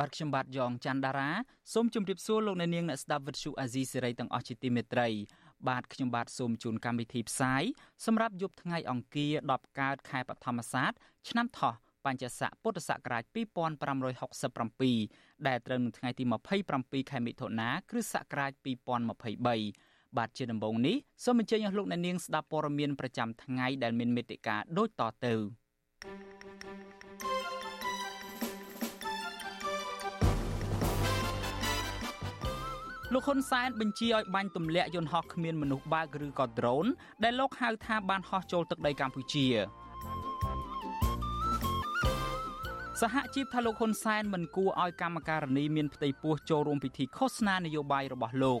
បាទខ្ញុំបាទយ៉ងច័ន្ទដារាសូមជម្រាបសួរលោកអ្នកនាងអ្នកស្ដាប់វិទ្យុអាស៊ីសេរីទាំងអស់ជាទីមេត្រីបាទខ្ញុំបាទសូមជូនកម្មវិធីផ្សាយសម្រាប់យប់ថ្ងៃអង្គារ10កើតខែបឋមសាទឆ្នាំថោះបញ្ញស័កពុទ្ធសករាជ2567ដែលត្រូវនៅថ្ងៃទី27ខែមិថុនាគ្រិស្តសករាជ2023បាទជាដំបូងនេះសូមអញ្ជើញអស់លោកអ្នកនាងស្ដាប់ព័ត៌មានប្រចាំថ្ងៃដែលមានមេត្តាដូចតទៅ លោកហ៊ុនសែនបញ្ជាឲ្យបាញ់ទម្លាក់យន្តហោះគ្មានមនុស្សបើកឬក៏ drone ដែលលោកហៅថាបានហោះចូលទឹកដីកម្ពុជាសហជីពថាលោកហ៊ុនសែនមិនគួរឲ្យកម្មការនីមានផ្ទៃពោះចូលរួមពិធីឃោសនានយោបាយរបស់លោក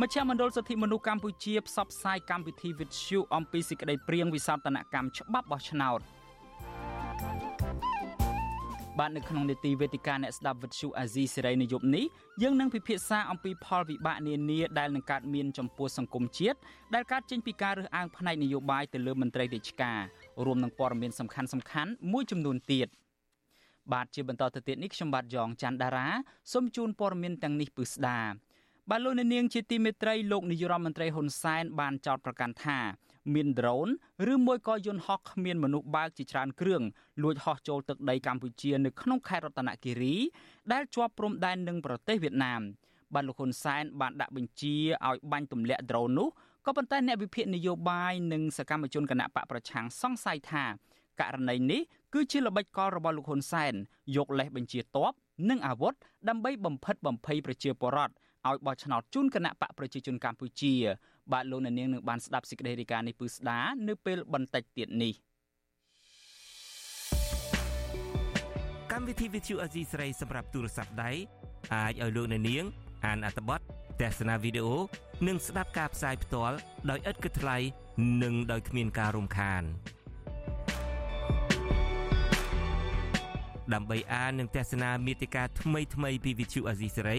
មជ្ឈមណ្ឌលសិទ្ធិមនុស្សកម្ពុជាផ្សព្វផ្សាយកម្មវិធីវិទ្យុអំពីសេចក្តីព្រៀងវិសោធនកម្មច្បាប់បោះឆ្នោត បាទនៅក្នុងនេតិវេទិកាអ្នកស្ដាប់វិទ្យុអាស៊ីសេរីនៅយប់នេះយើងនឹងពិភាក្សាអំពីផលវិបាកនានាដែលនឹងកើតមានចំពោះសង្គមជាតិដែលកើតចេញពីការរើសអើងផ្នែកនយោបាយទៅលើមន្ត្រីរាជការរួមនឹងព័ត៌មានសំខាន់សំខាន់មួយចំនួនទៀតបាទជាបន្តទៅទៀតនេះខ្ញុំបាទយ៉ងច័ន្ទដារាសូមជូនព័ត៌មានទាំងនេះពឹស្ដាបាទលោកនាងជាទីមេត្រីលោកនាយរដ្ឋមន្ត្រីហ៊ុនសែនបានចោទប្រកាន់ថា មាន drone ឬមួយក៏យន្តហោះគ្មានមនុស្សបើកជាច្រើនគ្រឿងលួចហោះចូលទឹកដីកម្ពុជានៅក្នុងខេត្តរតនគិរី ដែលជាប់ព្រំដែននឹងប្រទេសវៀតណាមបានលោកហ៊ុនសែនបានដាក់បញ្ជាឲ្យបាញ់ទម្លាក់ drone នោះក៏ប៉ុន្តែអ្នកវិភាគនយោបាយនិងសកម្មជនគណៈបកប្រឆាំងសង្ស័យថាករណីនេះគឺជាល្បិចកលរបស់លោកហ៊ុនសែនយកលេសបញ្ជាតបនិងអាវុធដើម្បីបំផិតបំភ័យប្រជាពលរដ្ឋឲ្យបោះឆ្នោតជូនគណៈបកប្រជាជនកម្ពុជា បាទលោកអ្នកនាងនឹងបានស្ដាប់សេចក្តីរាយការណ៍នេះពឺស្ដានៅពេលបន្តិចទៀតនេះកម្មវិធី Vithu Azizi ស្រីសម្រាប់ទូរស័ព្ទដៃអាចឲ្យលោកអ្នកនាង អានអត្ថបទទស្សនាវីដេអូនិងស្ដាប់ការផ្សាយផ្ទាល់ដោយឥតគិតថ្លៃនិងដោយគ្មានការរំខានដើម្បីអាននិងទស្សនាមេតិការថ្មីៗពី Vithu Azizi សេរី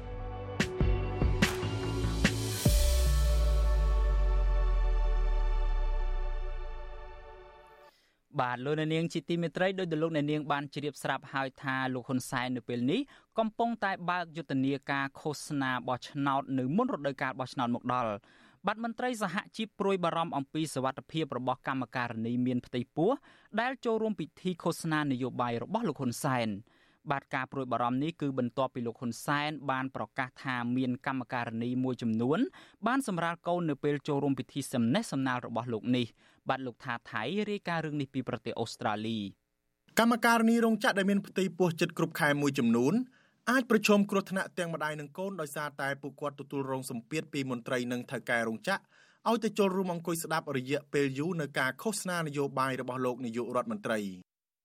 បាទលោកអ្នកនាងជាទីមេត្រីដោយលោកអ្នកនាងបានជ្រាបស្រាប់ហើយថាលោកហ៊ុនសែននៅពេលនេះកំពុងតែបើកយុទ្ធនាការឃោសនាបោះឆ្នោតនៅមុនរដូវកាលបោះឆ្នោតមកដល់បាទមន្ត្រីសហជីពព្រួយបារម្ភអំពីសវត្ថភាពរបស់កម្មការនីមានផ្ទៃពោះដែលចូលរួមពិធីឃោសនានយោបាយរបស់លោកហ៊ុនសែន បាទការព្រួយបារម្ភនេះគឺបន្ទាប់ពីលោកហ៊ុនសែនបានប្រកាសថាមានកម្មការនីមួយចំនួន បានសម្រាលកូននៅពេលចូលរួមពិធីសំណេះសំណាលរបស់លោកនេះបាទលោកថាថៃរាយការណ៍រឿងនេះពីប្រទេសអូស្ត្រាលីកម្មការនីរោងចក្រដែលមានផ្ទៃពោះចិត្តគ្រប់ខែមួយចំនួនអាចប្រឈមគ្រោះថ្នាក់ទាំងម្ដាយនិងកូនដោយសារតែពួកគាត់ទទួលរងសម្ពាធពីមន្ត្រីនិងថៅកែរោងចក្រឲ្យទៅចូលរួមអង្គុយស្ដាប់រយៈពេលយូរនៅការឃោសនានយោបាយរបស់លោកនាយករដ្ឋមន្ត្រី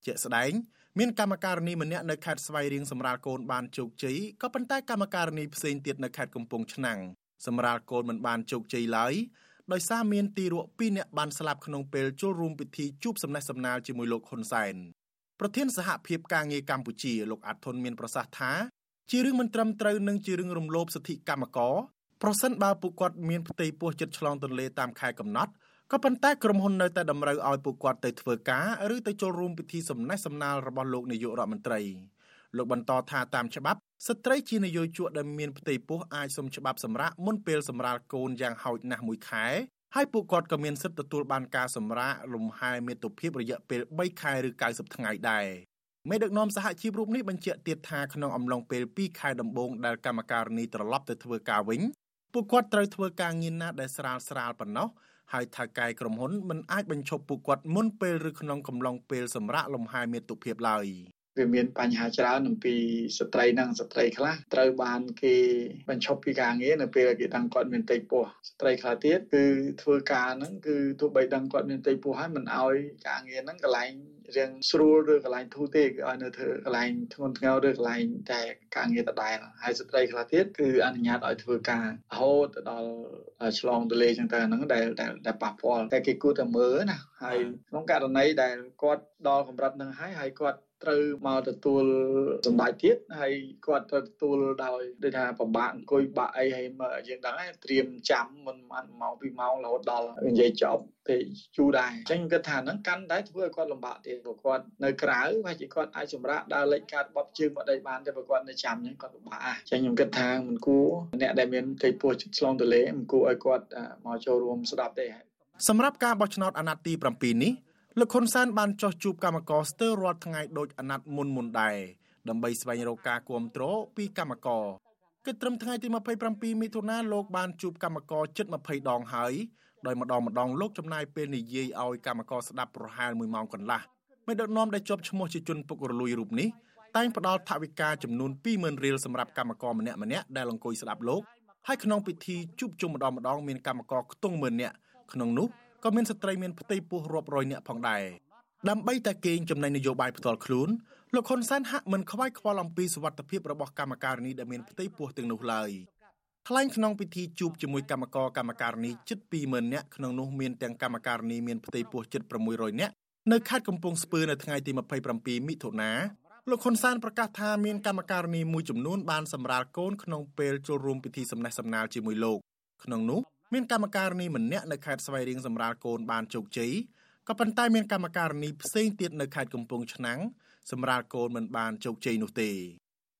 ជាក់ស្ដែង មានកម្មការនីម្នាក់នៅខេត្តស្វាយរៀងសម្រាលកូនបានជោគជ័យក៏ប៉ុន្តែកម្មការនីផ្សេងទៀតនៅខេត្តកំពង់ឆ្នាំងសម្រាលកូនមិនបានជោគជ័យឡើយដោយសារមានទីរក់2នាក់បានស្លាប់ក្នុងពេលចូលរួមពិធីជួបសំណេះសំណាលជាមួយលោកហ៊ុនសែនប្រធានសហភាពការងារកម្ពុជាលោកអាត់ធុនមានប្រសាសន៍ថាជារឿងមិនត្រឹមត្រូវនិងជារឿងរំលោភសិទ្ធិកម្មករប្រសិនបើពួកគាត់មានផ្ទៃពោះចិត្តឆ្លងទន្លេតាមខែកំណត់ ក៏ប៉ុន្តែក្រុមហ៊ុននៅតែតម្រូវឲ្យពួកគាត់ទៅធ្វើការឬទៅចូលរួមពិធីសំណេះសំណាលរបស់លោកនាយករដ្ឋមន្ត្រីលោកបន្តថាតាមច្បាប់ស្ត្រីជានយោជកដែលមានផ្ទៃពោះអាចសុំច្បាប់សម្រាកមុនពេលសម្រាលកូនយ៉ាងហោចណាស់មួយខែហើយពួកគាត់ក៏មានសិទ្ធិទទួលបានការសម្រាកលំហែមាតុភាពរយៈពេល3ខែឬ90ថ្ងៃដែរមេដឹកនាំសហជីពរូបនេះបញ្ជាក់ទៀតថាក្នុងអំឡុងពេល2ខែដំបូងដែលកម្មការនីត្រឡប់ទៅធ្វើការវិញពួកគាត់ត្រូវធ្វើការងារណាដែលស្រាលស្រាលប៉ុណ្ណោះ ហើយថៅកែក្រុមហ៊ុនមិនអាចបញ្ឈប់ពួកគាត់មុនពេលឬក្នុងកំឡុងពេលសម្រាប់លំហែមាតុភាពឡើយវាមានបញ្ហាច្រើនអំពីស្ត្រីនិងស្ត្រីខ្លះត្រូវបានគេបញ្ឈប់ពីការងារនៅពេលគេដឹងគាត់មានតិចពោះស្ត្រីខ្លះទៀតគឺធ្វើការហ្នឹងគឺទោះបីដឹងគាត់មានតិចពោះហើយមិនអោយការងារហ្នឹងកន្លែង រៀងស្រួលឬកន្លែងធូរទេគឺឲ្យនៅធ្វើកន្លែងធ្ងន់ធ្ងរឬកន្លែងតែការងារដដែលហើយស្ត្រីខ្លះទៀតគឺអនុញ្ញាតឲ្យធ្វើការរហូតដល់ឆ្លងទលេចឹងទៅហ្នឹងដែលដែលប៉ះពាល់តែគេគួរតែមើលណាហើយក្នុងករណីដែលគាត់ដល់កម្រិតហ្នឹងហើយហើយគាត់ត្រូវមកទទួលសម្ដេចទៀតហើយគាត់ត្រូវទទួលដោយដូចថាពិបាកអង្គុយបាក់អីហើយយើងដឹងហើយត្រៀមចាំមិនបានម៉ោង2ម៉ោងរហូតដល់និយាយចប់ ពេលជូរដែរអញ្ចឹងគិតថាហ្នឹងកាន់តែធ្វើឲ្យគាត់លំបាកទៀតព្រោះគាត់នៅក្រៅហើយជាគាត់អាចសម្រាកដើរលេចកាត់បត់ជើងមកដីបានតែព្រោះគាត់នៅចាំអញ្ចឹងគាត់ពិបាកអញ្ចឹងខ្ញុំគិតថាមិនគួរអ្នកដែលមានទេពោះចិត្តឆ្លងទលេមិនគួរឲ្យគាត់មកចូលរួមស្ដាប់ទេសម្រាប់ការបោះឆ្នោតអាណត្តិទី7នេះលោកហ៊ុនសែនបានចោះជួបកម្មករស្ទើររាល់ថ្ងៃដូចអាណត្តិមុនមុនដែរដើម្បីស្វែងរកការគ្រប់គ្រងពីកម្មករគិតត្រឹមថ្ងៃទី27មិថុនាលោកបានជួបកម្មករជិត20ដងហើយ ដោយម្ដងម្ដងលោកចំណាយពេលនិយាយឲ្យកម្មករស្ដាប់ប្រហែល1ម៉ោងកន្លះមេដឹកនាំដែលជាប់ឈ្មោះជាជនពុករលួយរូបនេះតែងផ្ដល់ថវិកាចំនួន20000រៀលសម្រាប់កម្មករម្នាក់ម្នាក់ដែលអង្គុយស្ដាប់លោកហើយក្នុងពិធីជួបជុំម្ដងម្ដងមានកម្មករខ្ទង់10000នាក់ក្នុងនោះក៏មានស្ត្រីមានផ្ទៃពោះរាប់រយនាក់ផងដែរដើម្បីតែកេងចំណេញនយោបាយផ្ទាល់ខ្លួនលោកហ៊ុនសែនហាក់មិនខ្វាយខ្វល់អំពីសុវត្ថិភាពរបស់កម្មការនីដែលមានផ្ទៃពោះទាំងនោះឡើយ ថ្លែងក្នុងពិធីជួបជាមួយកម្មករកម្មការនីជិត20000នាក់ក្នុងនោះមានទាំងកម្មការនីមានផ្ទៃពោះជិត600នាក់នៅខេត្តកំពង់ស្ពឺនៅថ្ងៃទី27មិថុនាលោកហ៊ុនសែនប្រកាសថាមានកម្មការនីមួយចំនួនបានសម្រាលកូនក្នុងពេលចូលរួមពិធីសំណេះសំណាលជាមួយលោកក្នុងនោះមានកម្មការនីម្នាក់នៅខេត្តស្វាយរៀងសម្រាលកូនបានជោគជ័យក៏ប៉ុន្តែមានកម្មការនីផ្សេងទៀតនៅខេត្តកំពង់ឆ្នាំងសម្រាលកូនមិនបានជោគជ័យនោះទេ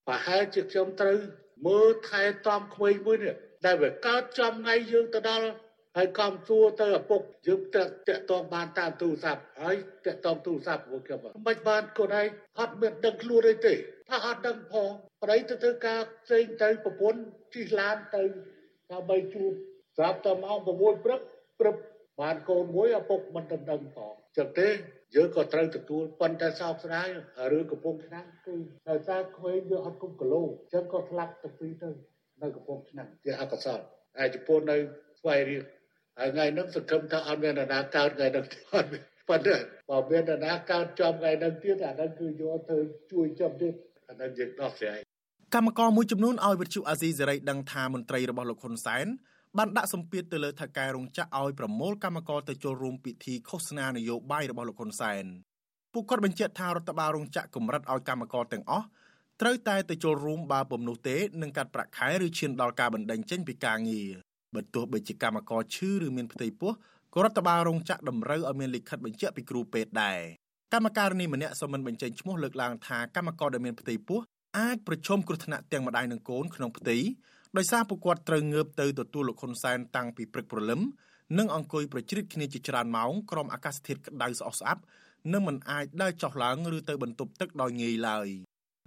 ប្រហែលជាខ្ញុំត្រូវ មើលថែទាំក្មេងមួយនេះដែលវាកើតចំថ្ងៃយើងទៅដល់ហើយកំសួរទៅឪពុកយើងតាក់តាក់តងបានតាមទូរស័ព្ទហើយតាក់តងទូរស័ព្ទពួកខ្ញុំមិនបានកូនឯងអត់មានដឹងខ្លួនអីទេថាអត់ដឹងផងប្តីទៅធ្វើការផ្សេងទៅប្រពន្ធជិះឡានទៅដើម្បីជួបស្រាប់តែម៉ោង6ព្រឹកព្រឹកបានកូនមួយឪពុកមិនដឹងផងចឹងទេ យើងក៏ត្រូវទទួលប៉ុន្តែសោកស្ដាយរឿងកំពុងឆ្នាំគឺដោយសារក្មេងយើងអត់គុំគីឡូចឹងក៏ស្លាប់ទៅពីទៅនៅកំពុងឆ្នាំជាអកុសលហើយចំពោះនៅស្វ័យរៀងហើយថ្ងៃហ្នឹងសង្ឃឹមថាអត់មាននរណាកើតថ្ងៃហ្នឹងទេអត់ប៉ុន្តែបើមាននរណាកើតចំថ្ងៃហ្នឹងទៀតអាហ្នឹងគឺយកទៅជួយចំទៀតអាហ្នឹងយើងដោះស្រាយកម្មករមួយចំនួនឲ្យវិទ្យុអាស៊ីសេរីដឹងថាមន្ត្រីរបស់លោកហ៊ុនសែន បានដាក់សម្ពាធទៅលើថៅកែរោងចក្រឲ្យប្រមូលកម្មករទៅចូលរួមពិធីឃោសនានយោបាយរបស់លោកហ៊ុនសែនពួកគាត់បញ្ជាក់ថារដ្ឋបាលរោងចក្រកម្រិតឲ្យកម្មករទាំងអស់ត្រូវតែទៅចូលរួមបើពុំនោះទេនឹងកាត់ប្រាក់ខែឬឈានដល់ការបណ្តេញចេញពីការងារបើទោះបីជាកម្មករឈឺឬមានផ្ទៃពោះក៏រដ្ឋបាលរោងចក្រតម្រូវឲ្យមានលិខិតបញ្ជាក់ពីគ្រូពេទ្យដែរកម្មការនីម្នាក់សូមមិនបញ្ចេញឈ្មោះលើកឡើងថាកម្មករដែលមានផ្ទៃពោះអាចប្រឈមគ្រោះថ្នាក់ទាំងម្ដាយនិងកូនក្នុងផ្ទៃ ដោយសារពួកគាត់ត្រូវងើបទៅទទួលលោកហ៊ុនសែនតាំងពីព្រឹកព្រលឹមនិងអង្គុយប្រជ្រៀតគ្នាជាច្រើនម៉ោងក្រោមអាកាសធាតុក្តៅស្អុះស្អាប់និងមិនអាចដើរចុះឡើងឬទៅបន្ទប់ទឹកដោយងាយឡើយ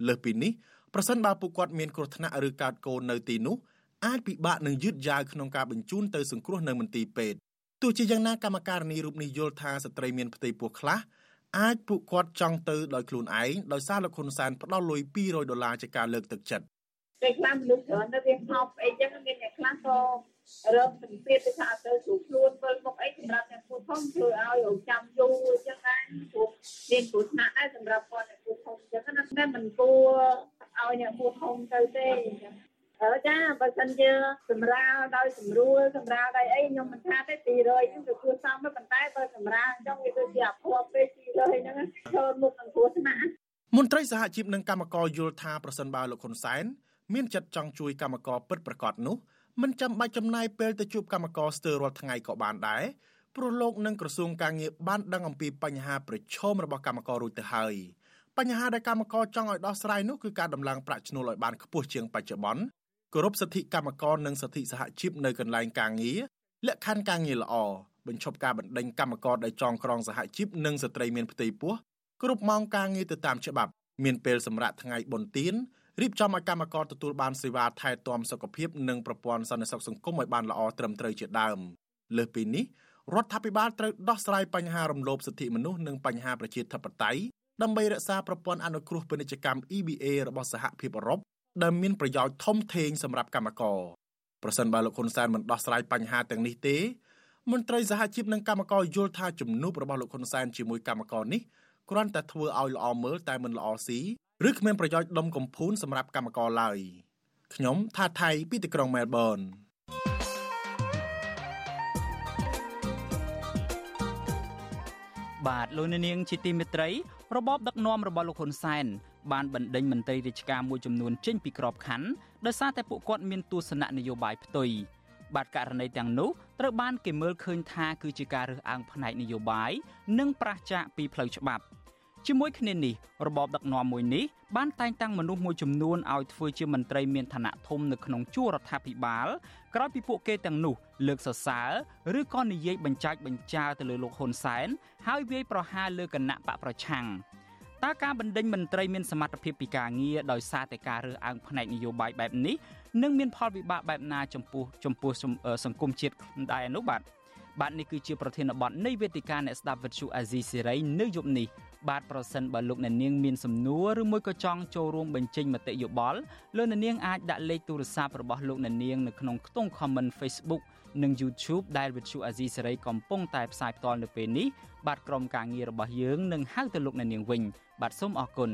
លើសពីនេះប្រសិនបើពួកគាត់មានគ្រោះថ្នាក់ឬកើតកូននៅទីនោះអាចពិបាកនឹងយឺតយ៉ាវក្នុងការបញ្ជូនទៅសង្គ្រោះនៅមន្ទីរពេទ្យទោះជាយ៉ាងណាកម្មការនីរូបនេះយល់ថាស្ត្រីមានផ្ទៃពោះខ្លះអាចពួកគាត់ចង់ទៅដោយខ្លួនឯងដោយសារលោកហ៊ុនសែនផ្ដល់លុយ200ដុល្លារជាការលើកទឹកចិត្ត ពេលខ្លះមនុស្សច្រើនទៅវាថប់អីចឹងមានអ្នកខ្លះក៏រកសម្ពាធទៅថាទៅស្រួលខ្លួនវិលមកអីសម្រាប់អ្នកពូធំធ្វើឲ្យរងចាំយូរអញ្ចឹងដែរព្រោះមានគ្រោះថ្នាក់ដែរសម្រាប់គាត់អ្នកពូធំអញ្ចឹងណាតែមិនគួរឲ្យអ្នកពូធំទៅទេអញ្ចឹងអឺចាបើសិនជាសម្រាលដោយស្រួលសម្រាលដោយអីខ្ញុំមិនថាទេ200ហ្នឹងគឺគួរសមប៉ុន្តែបើសម្រាលអញ្ចឹងវាដូចជាអភ័ព្វពេក200ហ្នឹងឈរមុខនឹងគ្រោះថ្នាក់មន្ត្រីសហជីពនិងកម្មករយល់ថាប្រសិនបើលោកហ៊ុនសែន មានចិត្តចង់ជួយកម្មករពិតប្រាកដនោះមិនចាំបាច់ចំណាយពេលទៅជួបកម្មករស្ទើររាល់ថ្ងៃក៏បានដែរព្រោះលោកនិងក្រសួងការងារបានដឹងអំពីបញ្ហាប្រឈមរបស់កម្មកររួចទៅហើយបញ្ហាដែលកម្មករចង់ឲ្យដោះស្រាយនោះគឺការដំឡើងប្រាក់ឈ្នួលឲ្យបានខ្ពស់ជាងបច្ចុប្បន្នគោរពសិទ្ធិកម្មករនិងសិទ្ធិសហជីពនៅកន្លែងការងារលក្ខខណ្ឌការងារល្អបញ្ឈប់ការបណ្តេញកម្មករដែលចងក្រងសហជីពនិងស្ត្រីមានផ្ទៃពោះគ្រប់ម៉ោងការងារទៅតាមច្បាប់ មានពេលសម្រាប់ថ្ងៃបុណ្យទាន រៀបចំឲ្យកម្មករទទួលបានសេវាថែទាំសុខភាពនិងប្រព័ន្ធសន្តិសុខសង្គមឲ្យបានល្អត្រឹមត្រូវជាដើមលើសពីនេះរដ្ឋាភិបាលត្រូវដោះស្រាយបញ្ហារំលោភសិទ្ធិមនុស្សនិងបញ្ហាប្រជាធិបតេយ្យដើម្បីរក្សាប្រព័ន្ធអនុគ្រោះពាណិជ្ជកម្ម EBA របស់សហភាពអឺរ៉ុបដែលមានប្រយោជន៍ធំធេងសម្រាប់កម្មករប្រសិនបើលោកហ៊ុនសែនមិនដោះស្រាយបញ្ហាទាំងនេះទេមន្ត្រីសហជីពនិងកម្មករយល់ថាជំនួបរបស់លោកហ៊ុនសែនជាមួយកម្មករនេះគ្រាន់តែធ្វើឲ្យល្អមើលតែមិនល្អស៊ី ឬគ្មានប្រយោជន៍ដុំកំភួនសម្រាប់កម្មករឡើយខ្ញុំថាថៃពីទីក្រុងមែលប៊នបាទលោកនាងជាទីមេត្រីរបបដឹកនាំរបស់លោកហ៊ុនសែនបានបណ្ដេញមន្ត្រីរាជការមួយចំនួនចេញពីក្របខ័ណ្ឌដោយសារតែពួកគាត់មានទស្សនៈនយោបាយផ្ទុយបាទករណីទាំងនោះត្រូវបានគេមើលឃើញថាគឺជាការរើសអើងផ្នែកនយោបាយនិងប្រឆាចពីផ្លូវច្បាប់ ជាមួយគ្នានេះរបបដឹកនាំមួយនេះបានតែងតាំងមនុស្សមួយចំនួនឲ្យធ្វើជាមន្ត្រីមានឋានៈធំនៅក្នុងជួររដ្ឋាភិបាលក្រោយពីពួកគេទាំងនោះលើកសរសើរឬក៏និយាយបញ្ចាច់បញ្ចើទៅលើលោកហ៊ុនសែនហើយវាយប្រហារលើគណៈបកប្រឆាំងតើការបណ្ដេញមន្ត្រីមានសមត្ថភាពពីការងារដោយសារតែការរើសអើងផ្នែកនយោបាយបែបនេះនឹងមានផលវិបាកបែបណាចំពោះចំពោះសង្គមជាតិដែរនោះបាទ បាទនេះគឺជាប្រធានបទនៃវេទិកាអ្នកស្ដាប់វិទ្យុអាស៊ីសេរីនៅយប់នេះបាទប្រសិនបើលោកអ្នកនាងមានសំណួរឬមួយក៏ចង់ចូលរួមបញ្ចេញមតិយោបល់លោកអ្នកនាងអាចដាក់លេខទូរស័ព្ទរបស់លោកអ្នកនាងនៅក្នុងខ្ទង់ comment Facebook និង YouTube ដែលវិទ្យុអាស៊ីសេរីកំពុងតែផ្សាយផ្ទាល់នៅពេលនេះបាទក្រុមការងាររបស់យើងនឹងហៅទៅលោកអ្នកនាងវិញបាទសូមអរគុណ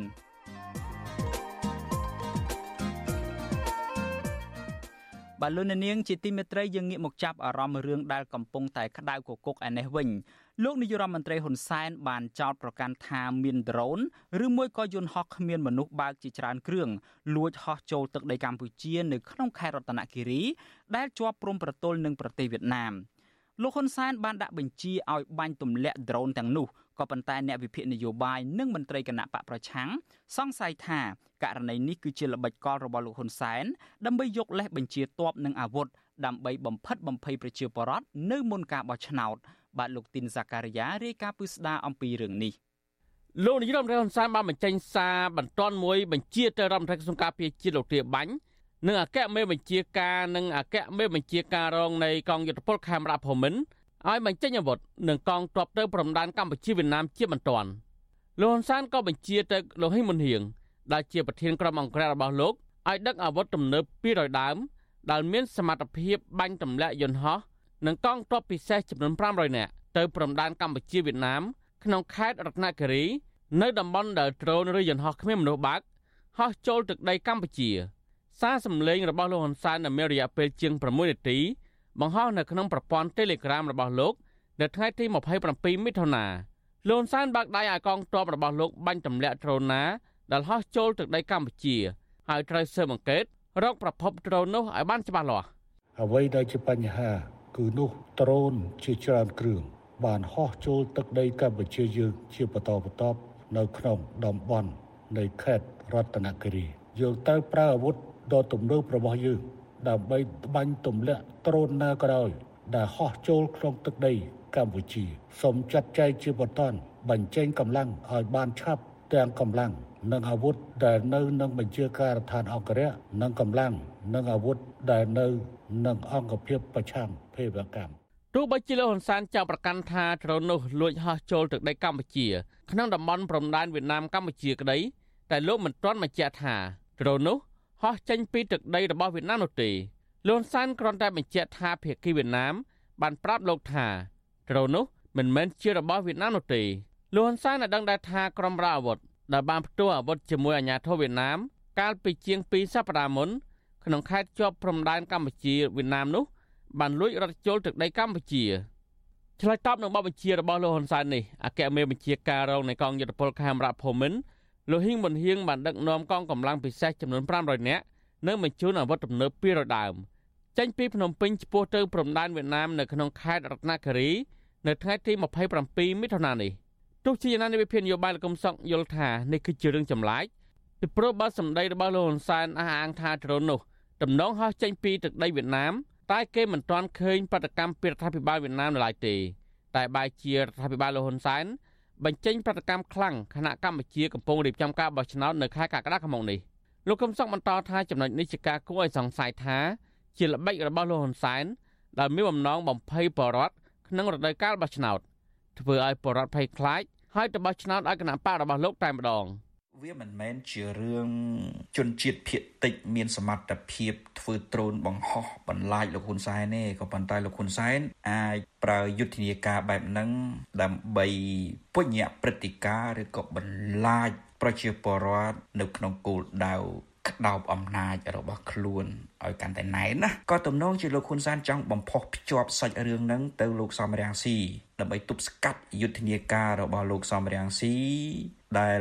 បាទលោកនាងជាទីមេត្រីយើងងាកមកចាប់អារម្មណ៍រឿងដែលកំពុងតែក្តៅគគុកឯនេះវិញលោកនាយរដ្ឋមន្ត្រីហ៊ុនសែនបានចោទប្រកាន់ថាមានដ្រូនឬមួយក៏យន្តហោះគ្មានមនុស្សបើកជាច្រើនគ្រឿងលួចហោះចូលទឹកដីកម្ពុជានៅក្នុងខេត្តរតនគិរីដែលជាប់ព្រំប្រទល់នឹងប្រទេសវៀតណាមលោកហ៊ុនសែនបានដាក់បញ្ជាឲ្យបាញ់ទម្លាក់ដ្រូនទាំងនោះ ក៏ប៉ុន្តែអ្នកវិភាគនយោបាយនិងមន្ត្រីគណៈបកប្រឆាំងសង្ស័យថាករណីនេះគឺជាល្បិចកលរបស់លោកហ៊ុនសែនដើម្បីយកលេសបញ្ជាទ័ពនិងអាវុធដើម្បីបំផិតបំភ័យប្រជាពលរដ្ឋនៅមុនការបោះឆ្នោតបាទលោកទីនសាការីយ៉ារាយការណ៍ពឹស្ដារអំពីរឿងនេះលោកនាយរដ្ឋមន្ត្រីហ៊ុនសែនបានបញ្ចេញសារបន្ទាន់មួយបញ្ជាទៅរដ្ឋមន្ត្រីក្រសួងការពារជាតិលោកទាបាញ់និងអគ្គមេបញ្ជាការនិងអគ្គមេបញ្ជាការរងនៃកងយុទ្ធពលខេមរៈភូមិន្ទ ឲ្យបញ្ចេញអាវុធនិងកងទ័ពទៅព្រំដែនកម្ពុជាវៀតណាមជាបន្ទាន់លោកហ៊ុនសែនក៏បញ្ជាទៅលោកហ៊ីមុនហៀងដែលជាប្រធានក្រុមអង្គការរបស់លោកឲ្យដឹកអាវុធទំនើប200ដើមដែលមានសមត្ថភាពបាញ់ទម្លាក់យន្តហោះនិងកងទ័ពពិសេសចំនួន500នាក់ទៅព្រំដែនកម្ពុជាវៀតណាមក្នុងខេត្តរតនគិរី នៅតំបន់ដែលដ្រូនឬយន្តហោះគ្មានមនុស្សបើកហោះចូលទឹកដីកម្ពុជា សារសម្លេងរបស់លោកហ៊ុនសែននៅមានរយៈពេលជាង6នាទី បង្ហោះនៅក្នុងប្រព័ន្ធ Telegram របស់លោកនៅថ្ងៃទី27មិថុនាលោកហ៊ុនសែនបើកដៃឲ្យកងទ័ពរបស់លោកបាញ់ទម្លាក់ដ្រូនណាដែលហោះចូលទឹកដីកម្ពុជាហើយត្រូវស៊ើបអង្កេតរកប្រភពដ្រូននោះឲ្យបានច្បាស់លាស់អ្វីដែលជាបញ្ហា គឺនោះដ្រូនជាច្រើនគ្រឿងបានហោះចូលទឹកដីកម្ពុជាយើងជាបន្តបន្ទាប់នៅក្នុងតំបន់នៃខេត្តរតនគិរីយើងត្រូវប្រើអាវុធដ៏ទំនើបរបស់យើង ដើម្បីបាញ់ទម្លាក់ដ្រូនណាក៏ដោយដែលហោះចូលក្នុងទឹកដីកម្ពុជាសូមចាត់ចែងជាបន្តបញ្ចេញកម្លាំងឲ្យបានឆាប់ទាំងកម្លាំងនិងអាវុធដែលនៅនឹងបញ្ជាការដ្ឋានអង្គរៈនិងកម្លាំងនិងអាវុធដែលនៅនឹងអង្គភាពប្រឆាំងភេរវកម្មទោះបីជាលោកហ៊ុនសែនចោទប្រកាន់ថាដ្រូននោះលួចហោះចូលទឹកដីកម្ពុជា ក្នុងតំបន់ព្រំដែនវៀតណាមកម្ពុជាក្តីតែលោកមិនទាន់បញ្ជាក់ថាដ្រូននោះ ហោះចេញពីទឹកដីរបស់វៀតណាមនោះទេលោកហ៊ុនសែនគ្រាន់តែបញ្ជាក់ថាភាគីវៀតណាមបានប្រាប់លោកថាដ្រូននោះមិនមែនជារបស់វៀតណាមនោះទេលោកហ៊ុនសែនបានដឹងដែរថាក្រុមរាអាវុធដែលបានផ្ទុះអាវុធជាមួយអាជ្ញាធរវៀតណាមកាលពីជាង2សប្តាហ៍មុនក្នុងខេត្តជាប់ព្រំដែនកម្ពុជាវៀតណាមនោះបានលួចរត់ចូលទឹកដីកម្ពុជាឆ្លើយតបនឹងបទបញ្ជារបស់លោកហ៊ុនសែននេះអគ្គមេបញ្ជាការរងនៃកងយុទ្ធពលខេមរៈភូមិន្ទ លោកហ៊ីងមុនហៀងបានដឹកនាំកងកម្លាំងពិសេសចំនួន500នាក់និងបញ្ជូនអាវុធទំនើប200ដើមចេញពីភ្នំពេញឆ្ពោះទៅព្រំដែនវៀតណាមនៅក្នុងខេត្តរតនគិរីនៅថ្ងៃទី27មិថុនានេះទោះជាយ៉ាងណានៃវិភាគនយោបាយលោកកុំសុកយល់ថានេះគឺជារឿងចម្លែកពីព្រោះបើសម្ដីរបស់លោកហ៊ុនសែនអះអាងថាដ្រូននោះតំណងហោះចេញពីទឹកដីវៀតណាមតែគេមិនទាន់ឃើញបដកម្មពីរដ្ឋាភិបាលវៀតណាមនៅឡើយទេតែបែរជារដ្ឋាភិបាលលោកហ៊ុនសែន បញ្ចេញប្រតិកម្មខ្លាំងខណៈកម្ពុជាកំពុងរៀបចំការបោះឆ្នោតនៅខែកក្កដាឆ្នាំនេះលោកកឹមសុខបន្តថាចំណុចនេះជាការគួរឲ្យសង្ស័យថាជាល្បិចរបស់លោកហ៊ុនសែនដែលមានបំណងបំភ័យបរដ្ឋក្នុងរដូវកាលបោះឆ្នោតធ្វើឲ្យបរដ្ឋភ័យខ្លាចហើយទៅបោះឆ្នោតឲ្យគណៈបករបស់លោកតែម្ដង វាមិនមែនជារឿងជនជាតិភៀតតិចមានសមត្ថភាពធ្វើដ្រូនបង្ហោះបន្លាចលោកហ៊ុនសែនទេក៏ប៉ុន្តែលោកហ៊ុនសែនអាចប្រើយុទ្ធនាការបែបហ្នឹងដើម្បីពញ្ញព្រឹត្តិការណ៍ឬក៏បន្លាចប្រជាពលរដ្ឋនៅក្នុងគោលដៅក្តោបអំណាចរបស់ខ្លួនឲ្យកាន់តែណែនណាក៏ទំនងជាលោកហ៊ុនសែនចង់បំផុសភ្ជាប់សាច់រឿងហ្នឹងទៅលោកសំរាំងស៊ីដើម្បីទប់ស្កាត់យុទ្ធនាការរបស់លោកសំរាំងស៊ី ដែល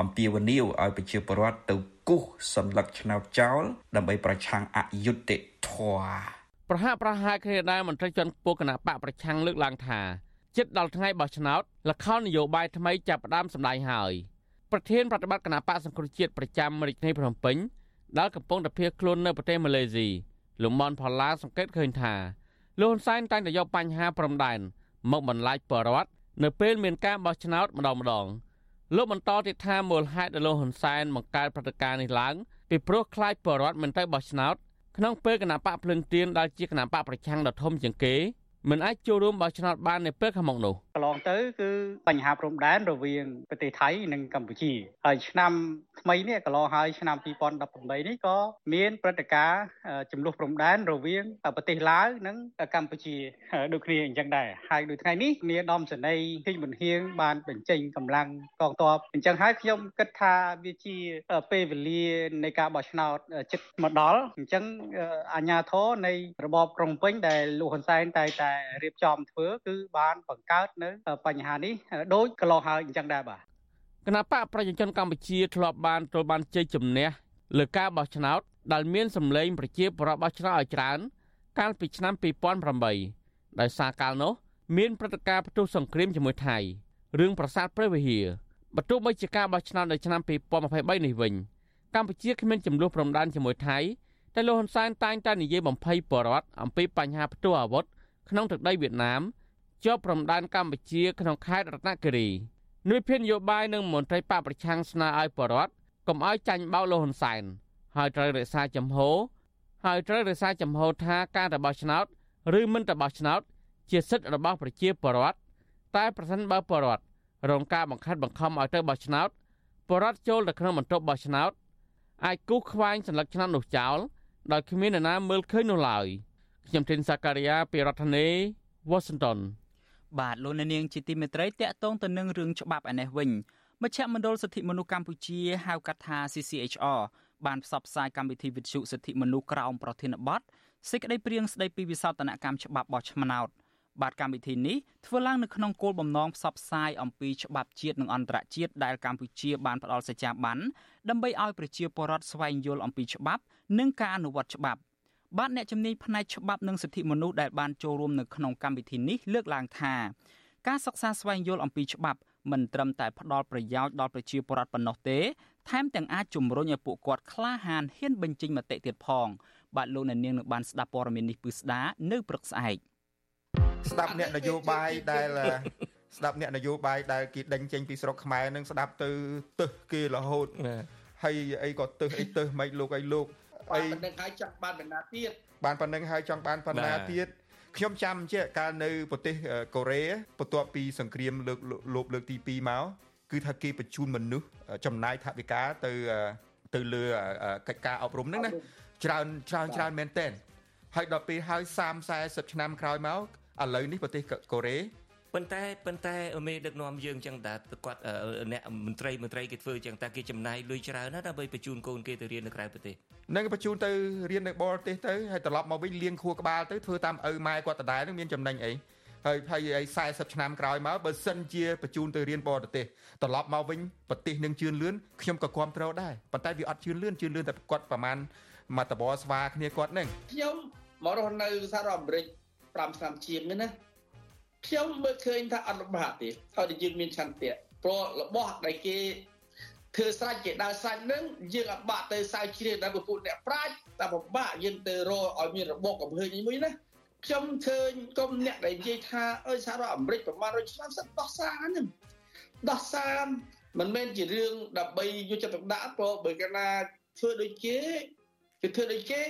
អំពាវនាវឲ្យប្រជាពលរដ្ឋទៅគូសសម្លឹកឆ្នោតចោលដើម្បីប្រឆាំងអយុត្តិធម៌ប្រហាក់ប្រហែលគ្នាដែរមន្ត្រីជាន់ខ្ពស់គណៈបកប្រឆាំងលើកឡើងថាជិតដល់ថ្ងៃបោះឆ្នោតលខោនយោបាយថ្មីចាប់ផ្ដើមសម្ដែងហើយប្រធានប្រតិបត្តិគណៈបកសង្គ្រោះជាតិប្រចាំរាជធានីភ្នំពេញដែលកំពុងតែភៀសខ្លួននៅប្រទេសម៉ាឡេស៊ីលោកមនផល្លាសង្កេតឃើញថាលោកហ៊ុនសែនតែងតែយកបញ្ហាព្រំដែនមកបន្លាចបរដ្ឋនៅពេលមានការបោះឆ្នោតម្ដងម្ដង លោកបន្តទៀតថាមូលហេតុដែលលោកហ៊ុនសែនបង្កើតព្រឹត្តិការណ៍នេះឡើងពីព្រោះខ្លាចបរដ្ឋមិនទៅបោះឆ្នោតក្នុងពេលគណៈបកភ្លឹងទៀនដែលជាគណៈបកប្រឆាំងដ៏ធំជាងគេមិនអាចចូលរួមបោះឆ្នោតបាននៅពេលខាងមុខនោះកន្លងទៅគឺបញ្ហាព្រំដែនរវាងប្រទេសថៃនិងកម្ពុជាហើយឆ្នាំថ្មីនេះកន្លងហើយឆ្នាំ2018នេះក៏មានព្រឹត្តិការណ៍ចំនួនព្រំដែនរវាងប្រទេសឡាវនិងកម្ពុជាដូចគ្នាអញ្ចឹងដែរហើយដូចថ្ងៃនេះមានដំសនីភីមុនហៀងបានបញ្ចេញកម្លាំងកងទ័ពអញ្ចឹងហើយខ្ញុំគិតថាវាជាពេលវេលានៃការបោះឆ្នោតចិត្តមកដល់អញ្ចឹងអាញាធរនៃរបបក្រុងពេញដែលលោកហ៊ុនសែនតែតែរៀបចំធ្វើគឺបានបង្កើតនៅបញ្ហានេះដូចកន្លងហើយអញ្ចឹងដែរបាទគណៈបកប្រជាជនកម្ពុជាធ្លាប់បានទទួលបានជ័យជំនះលើការបោះឆ្នោតដែលមានសម្លេងប្រជាប្រដ្ឋបោះឆ្នោតឲ្យច្រើន កាលពីឆ្នាំ2008ដោយសារកាលនោះមានព្រឹត្តិការណ៍ផ្ទុះសង្គ្រាមជាមួយថៃរឿងប្រាសាទព្រះវិហារបន្ទាប់បីជាការបោះឆ្នោតនៅឆ្នាំ2023នេះវិញកម្ពុជាគ្មានចំនួនព្រំដែនជាមួយថៃតែលោកហ៊ុនសែនតែងតែនិយាយបំភ័យបរដ្ឋអំពីបញ្ហាផ្ទុះអាវុធក្នុងទឹកដីវៀតណាម ជាប់ព្រំដែនកម្ពុជាក្នុងខេត្តរតនគិរីនិវិធនយោបាយនិងមន្ត្រីបកប្រឆាំងស្នើឲ្យបរដ្ឋកុំឲ្យចាញ់បោកលោកហ៊ុនសែនហើយត្រូវរក្សាចំហហើយត្រូវរក្សាចំហថាការរបស់ឆ្នោតឬមិនរបស់ឆ្នោត ជាសិទ្ធិរបស់ប្រជាពលរដ្ឋតែប្រសិនបើពលរដ្ឋរងការបង្ខិតបង្ខំឲ្យទៅបោះឆ្នោតពលរដ្ឋចូលទៅក្នុងបន្ទប់បោះឆ្នោតអាចគូសខ្វែងសញ្ញាឆ្នោតនោះចោលដោយគ្មាននរណាមើលឃើញនោះឡើយខ្ញុំធីនសាការីយ៉ាពីរដ្ឋធានី Washington បាទលោកនាងជាទីមេត្រីតកតងទៅនឹងរឿងច្បាប់ឯនេះវិញមជ្ឈមណ្ឌលសិទ្ធិមនុស្សកម្ពុជាហៅកាត់ថា CCHR បានផ្សព្វផ្សាយកម្មវិធីវិទ្យុសិទ្ធិមនុស្សក្រោមប្រធានបទសេចក្តីព្រៀងស្តីពីវិសោធនកម្មច្បាប់បោះឆ្នោតបាទកម្មវិធីនេះធ្វើឡើងនៅក្នុងគោលបំណងផ្សព្វផ្សាយអំពីច្បាប់ជាតិនិងអន្តរជាតិដែលកម្ពុជាបានផ្ដល់សេចក្តីបានដើម្បីឲ្យប្រជាពលរដ្ឋស្វែងយល់អំពីច្បាប់ និងការអនុវត្តច្បាប់ បាទអ្នកជំនាញផ្នែកច្បាប់និងសិទ្ធិមនុស្សដែលបានចូលរួមនៅក្នុងកម្មវិធីនេះលើកឡើងថាការសិក្សាស្វែងយល់អំពីច្បាប់មិនត្រឹមតែផ្ដល់ប្រយោជន៍ដល់ប្រជាពលរដ្ឋប៉ុណ្ណោះទេថែមទាំងអាចជំរុញឲ្យពួកគាត់ក្លាហានហ៊ានបញ្ចេញមតិទៀតផង បាទលោកអ្នកនាងនឹងបានស្ដាប់ព័ត៌មាននេះពឺស្ដានៅព្រឹកស្អែកស្ដាប់អ្នកនយោបាយដែលស្ដាប់អ្នកនយោបាយដែលគេដេញចេញពីស្រុកខ្មែរនឹងស្ដាប់ទៅទឹះគេរហូតហើយអីក៏ទឹះអីទឹះមិនលោកអីលោក បានប៉ុណ្្នឹងហើយចង់បានបណ្ណាទៀតបានប៉ុណ្្នឹងហើយចង់បានបណ្ណាទៀតខ្ញុំចាំជាកាលនៅប្រទេសកូរ៉េបន្ទាប់ពីសង្គ្រាមលើកលោបលើកទី2មកគឺថាគេបញ្ជូនមនុស្សចំណាយថវិកាទៅទៅលើកិច្ចការអប់រំហ្នឹងណាច្រើនច្រើនច្រើនមែនតើហើយដល់ពេលហើយ30 40ឆ្នាំក្រោយមកឥឡូវនេះប្រទេសកូរ៉េ ប៉ុន្តែប៉ុន្តែមេដឹកនាំយើងចឹងតាគាត់អ្នកមន្ត្រីមន្ត្រីគេធ្វើចឹងតាគេចំណាយលុយច្រើនណាស់ដើម្បីបញ្ជូនកូនគេទៅរៀននៅក្រៅប្រទេសនឹងបញ្ជូនទៅរៀននៅបរទេសទៅហើយត្រឡប់មកវិញលៀងខួរក្បាលទៅធ្វើតាមឪម៉ែគាត់ដដែលនឹងមានចំណេញអីហើយហើយឲ្យ40ឆ្នាំក្រោយមកបើសិនជាបញ្ជូនទៅរៀនបរទេសត្រឡប់មកវិញប្រទេសនឹងជឿនលឿនខ្ញុំក៏គ្រប់គ្រងដែរប៉ុន្តែវាអត់ជឿនលឿនជឿនលឿនតែគាត់ប្រហែលមកតបស្វាគ្នាគាត់នឹងខ្ញុំមករស់នៅសហរដ្ឋអាមេរិក5ឆ្នាំជាងនេះណា ខ្ញុំមើលឃើញថាអត់លំបាកទេហើយតែយើងមានឆន្ទៈព្រោះរបស់ដែលគេធ្វើស្រេចគេដើរស្រេចនឹងយើងអត់បាក់ទៅសើជ្រៀងដល់ពុទ្ធអ្នកប្រាជ្ញតែពិបាកយើងទៅរកឲ្យមានរបបកំហើញមួយណាខ្ញុំឃើញគុំអ្នកដែលនិយាយថាអើយសហរដ្ឋអាមេរិកប្រមាណ100ឆ្នាំសិនដោះសារហ្នឹងដោះសារមិនមែនជារឿងដើម្បីយកចិត្តទុកដាក់ព្រោះបើកាលណាធ្វើដូចគេគឺធ្វើដូចគេ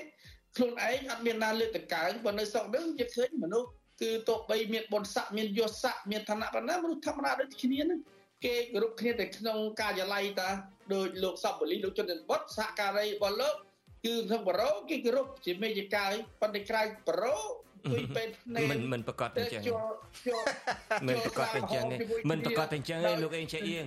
ខ្លួនឯងអត់មានណាលើកតកើងប៉ុន្តែនៅស្រុកហ្នឹងយើងឃើញមនុស្ស គឺទោះបីមានបុណ្យស័ក្តិមានយសស័ក្តិមានឋានៈប៉ុណ្ណាមនុស្សធម្មតាដូចគ្នាហ្នឹងគេគោរពគ្នាតែក្នុងការិយាល័យតាដោយលោកសពបលីលោកជនបុតសហការីរបស់លោកគឺក្នុងបរោគេគោរពជាមេយកាយប៉ុន្តែក្រៅបរោគួយពេទ្យភ្នែកមិនមិនប្រកាសតែអញ្ចឹងមិនប្រកាសតែអញ្ចឹងមិនប្រកាសតែអញ្ចឹងឯងលោកអេងចេះអៀង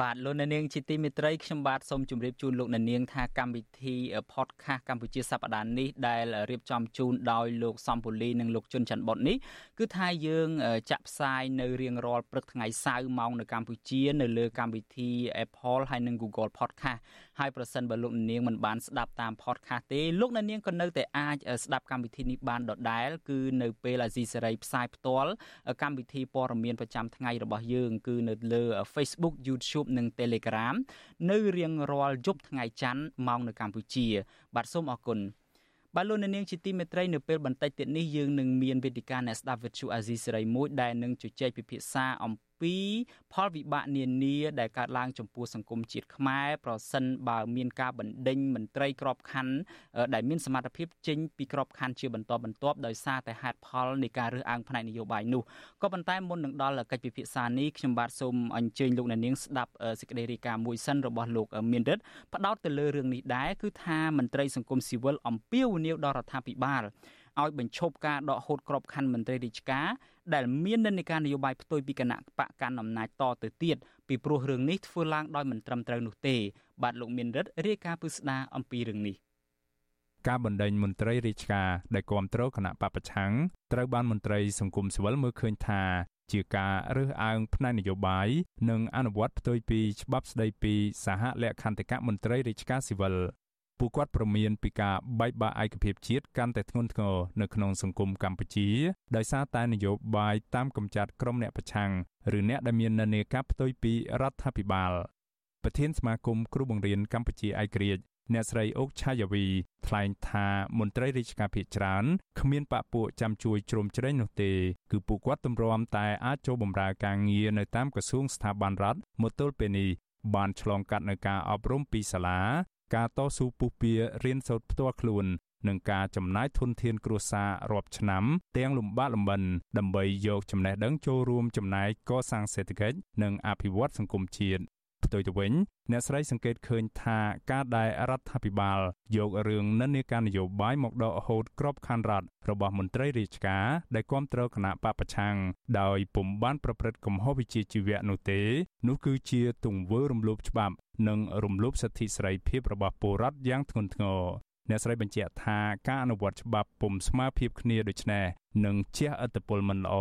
បាទលោកអ្នកនាងជាទីមេត្រីខ្ញុំបាទសូមជម្រាបជូនលោកអ្នកនាងថាកម្មវិធី podcast កម្ពុជាសប្តាហ៍នេះដែលរៀបចំជូនដោយលោកសំពូលីនិងលោកជុនច័ន្ទបុតនេះគឺថាយើងចាក់ផ្សាយនៅរៀងរាល់ព្រឹកថ្ងៃសៅរ៍ម៉ោងនៅកម្ពុជា នៅលើកម្មវិធី Apple ហើយនិង Google Podcast ហើយប្រសិនបើលោកអ្នកនាងមិនបានស្ដាប់តាម podcast ទេលោកអ្នកនាងក៏នៅតែអាចស្ដាប់កម្មវិធីនេះបានដដែលគឺនៅពេលអាស៊ីសេរីផ្សាយផ្ទាល់កម្មវិធីព័ត៌មានប្រចាំថ្ងៃរបស់យើង គឺនៅលើ Facebook YouTube និង Telegram នៅរៀងរាល់យប់ថ្ងៃច័ន្ទម៉ោងនៅកម្ពុជា បាទសូមអរគុណបាទលោកនាងជាទីមេត្រីនៅពេលបន្តិចទៀតនេះយើងនឹងមានវេទិកាអ្នកស្ដាប់វិទ្យុអាស៊ីសេរីមួយដែលនឹងជជែកពិភាក្សាអំ ពីផលវិបាកនានាដែលកើតឡើងចំពោះសង្គមជាតិខ្មែរប្រសិនបើមានការបណ្ដេញមន្ត្រីក្របខ័ណ្ឌដែលមានសមត្ថភាពចេញពីក្របខ័ណ្ឌជាបន្តបន្ទាប់ដោយសារតែហេតុផលនៃការរើសអើងផ្នែកនយោបាយនោះក៏ប៉ុន្តែមុននឹងដល់កិច្ចពិភាក្សានេះខ្ញុំបាទសូមអញ្ជើញលោកអ្នកនាងស្ដាប់សេចក្តីរាយការណ៍មួយសិនរបស់លោកមានរិទ្ធផ្ដោតទៅលើរឿងនេះដែរគឺថាមន្ត្រីសង្គមស៊ីវិលអំពាវនាវដល់រដ្ឋាភិបាល ឲ្យបញ្ឈប់ការដកហូតក្របខ័ណ្ឌមន្ត្រីរាជការដែលមាននិន្នាការនយោបាយផ្ទុយពីគណៈបកកាន់អំណាចតទៅទៀតពីព្រោះរឿងនេះធ្វើឡើងដោយមិនត្រឹមត្រូវនោះទេ បាទលោកមានរិទ្ធរាយការណ៍ពឹស្ដារអំពីរឿងនេះការបណ្ដេញមន្ត្រីរាជការដែលគ្រប់គ្រងគណៈបពប្រឆាំងត្រូវបានមន្ត្រីសង្គមស៊ីវិលមើលឃើញថាជាការរើសអើងផ្នែកនយោបាយនិងអនុវត្តផ្ទុយពីច្បាប់ស្តីពីសហលក្ខន្តិកៈមន្ត្រីរាជការស៊ីវិល ពួកគាត់ប្រមានពីការបែកបាក់ឯកភាពជាតិកាន់តែធ្ងន់ធ្ងរនៅក្នុងសង្គមកម្ពុជាដោយសារតែនយោបាយតាមកំចាត់ក្រុមអ្នកប្រឆាំងឬអ្នកដែលមាននានាការផ្ទុយពីរដ្ឋាភិបាលប្រធានសមាគមគ្រូបង្រៀនកម្ពុជាឯករាជ្យអ្នកស្រីអុកឆាយាវីថ្លែងថាមន្ត្រីរាជការភាគច្រើនគ្មានបពពួកចាំជួយជ្រោមជ្រែងនោះទេគឺពួកគាត់ទម្រាំតែអាចចូលបម្រើការងារនៅតាមក្រសួងស្ថាប័នរដ្ឋមកទល់ពេលនេះបានឆ្លងកាត់នៅការអប់រំពីសាលា ការតស៊ូពុះពៀរៀនសូត្រផ្ទាល់ខ្លួននិងការចំណាយធនធានគ្រួសាររាប់ឆ្នាំ ទាំងលំបាកលំបិនដើម្បីយកចំណេះដឹងចូលរួមចំណែកកសាងសេដ្ឋកិច្ចនិងអភិវឌ្ឍសង្គមជាតិ ផ្ទុយទៅវិញអ្នកស្រីសង្កេតឃើញថាការដែលរដ្ឋាភិបាលយករឿងនិន្នាការនយោបាយមកដកហូតក្របខ័ណ្ឌរដ្ឋរបស់មន្ត្រីរាជការដែលគ្រប់គ្រងគណៈបពប្រឆាំងដោយពុំបានប្រព្រឹត្តកំហុសវិជ្ជាជីវៈនោះទេនោះគឺជាទង្វើរំលោភច្បាប់និងរំលោភសិទ្ធិសេរីភាពរបស់ពលរដ្ឋយ៉ាងធ្ងន់ធ្ងរអ្នកស្រីបញ្ជាក់ថាការអនុវត្តច្បាប់ពុំស្មើភាពគ្នាដូច្នេះនឹងជះឥទ្ធិពលមិនល្អ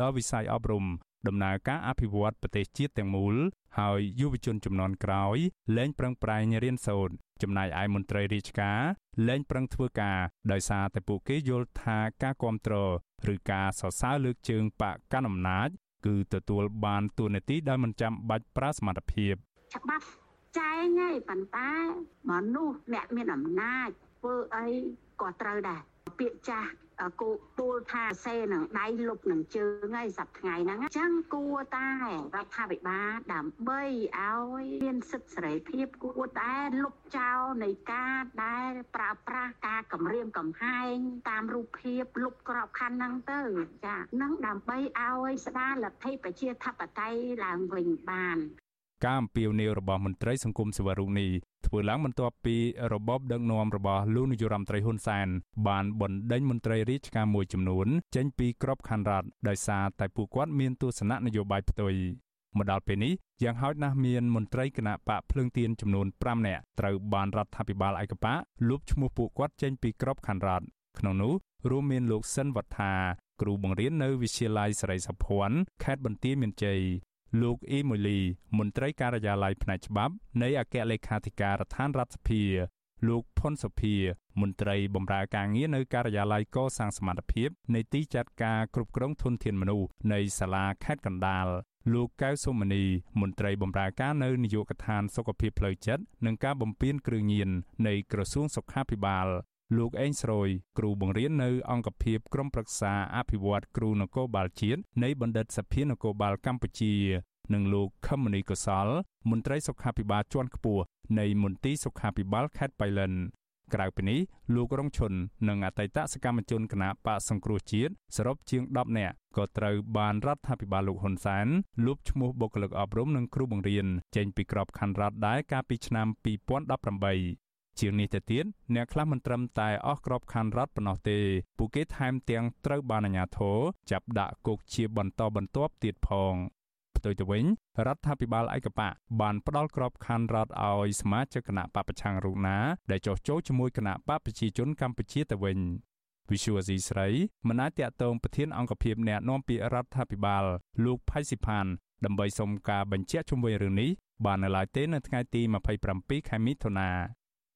ដល់វិស័យអប់រំ ដំណើរការអភិវឌ្ឍប្រទេសជាតិទាំងមូល ហើយយុវជនចំនួនក្រោយលែងប្រឹងប្រែងរៀនសូត្រចំណែកឯមន្ត្រីរាជការលែងប្រឹងធ្វើការដោយសារតែពួកគេយល់ថាការគ្រប់គ្រងឬការសរសើរលើកជើងបកកណ្ដាលអំណាចគឺទទួលបានទួនាទីដោយមិនចាំបាច់ប្រើសមត្ថភាពច្បាប់ចែងហើយប៉ុន្តែមនុស្សអ្នកមានអំណាចធ្វើអីក៏ត្រូវដែរពាក្យចាស់ គោពោលថាសេនឹងដៃលុបនឹងជើងហើយសប្ថ្ងៃហ្នឹងអញ្ចឹងគួរតែរដ្ឋាភិបាលដើម្បីឲ្យមានសិទ្ធិសេរីភាពគួរតែលុបចោលនៃការដែលប្រើប្រាស់ការគម្រាមកំហែងតាមរូបភាពលុបក្របខ័ណ្ឌហ្នឹងទៅចានឹងដើម្បីឲ្យស្ដារលទ្ធិប្រជាធិបតេយ្យឡើងវិញបានការអំពាវនាវរបស់មន្ត្រីសង្គមសវរុនេះ ធ្វើឡើងបន្ទាប់ពីរបបដឹកនាំរបស់លោកនាយរដ្ឋមន្ត្រីហ៊ុនសែនបានបណ្ដេញមន្ត្រីរាជការមួយចំនួន ចេញពីក្របខ័ណ្ឌរដ្ឋដោយសារតែពួកគាត់មានទស្សនៈនយោបាយផ្ទុយមកដល់ពេលនេះយ៉ាងហោចណាស់មានមន្ត្រីគណៈបកភ្លើងទៀនចំនួន5នាក់ត្រូវបានរដ្ឋាភិបាលឯកបកលុបឈ្មោះពួកគាត់ចេញពីក្របខ័ណ្ឌរដ្ឋក្នុងនោះរួមមានលោកសិនវត្ថាគ្រូបង្រៀននៅវិទ្យាល័យសេរីសុភ័ណ្ឌខេត្តបន្ទាយមានជ័យ លោកអ៊ីម៉ូលីមន្ត្រីការិយាល័យផ្នែកច្បាប់នៃអគ្គលេខាធិការដ្ឋានរដ្ឋសភាលោកផុនសុភាមន្ត្រីបម្រើការងារនៅការិយាល័យកសាងសមត្ថភាពនៃទីចាត់ការគ្រប់គ្រងធនធានមនុស្សនៃសាលាខេត្តកណ្ដាលលោកកៅសុមនីមន្ត្រីបម្រើការនៅនាយកដ្ឋានសុខភាពផ្លូវចិត្តនិងការបំពេញគ្រឿងញៀននៃក្រសួងសុខាភិបាល លោកអេងស្រួយគ្រូបង្រៀននៅអង្គភាពក្រុមប្រឹក្សាអភិវឌ្ឍគ្រូនគរបាលជាតិនៃបណ្ឌិតសភានគរបាលកម្ពុជានិងលោកខឹមមនីកុសល មន្ត្រីសុខាភិបាលជាន់ខ្ពស់នៃមន្ទីរសុខាភិបាលខេត្តបៃលិនក្រៅពីនេះលោករងឈុននិងអតីតសកម្មជនគណៈបកសង្គ្រោះជាតិសរុបជាង10នាក់ក៏ត្រូវបានរដ្ឋាភិបាលលោកហ៊ុនសែនលុបឈ្មោះបុគ្គលិកអប់រំនិងគ្រូបង្រៀនចេញពីក្របខ័ណ្ឌរដ្ឋដែរកាលពីឆ្នាំ2018 ជាងនេះទៅទៀតអ្នកខ្លះមិនត្រឹមតែអស់ក្របខ័ណ្ឌរដ្ឋប៉ុណ្ណោះទេពួកគេថែមទាំងត្រូវបានអាជ្ញាធរចាប់ដាក់គុកជាបន្តបន្ទាប់ទៀតផងផ្ទុយទៅវិញរដ្ឋាភិបាលឯកបកបានផ្ដល់ក្របខ័ណ្ឌរដ្ឋឲ្យសមាជិកគណៈបពប្រឆាំងរូបណាដែលចោះចូលជាមួយគណៈបពប្រជាជនកម្ពុជាទៅវិញវិសុវអាស៊ីស្រីមិនអាចតាក់ទងប្រធានអង្គភិបអ្នកណែនាំពាក្យរដ្ឋាភិបាលលោកផៃស៊ីផានដើម្បីសុំការបញ្ជាក់ជុំវិញរឿងនេះបាននៅឡើយទេនៅថ្ងៃទី27ខែមិថុនា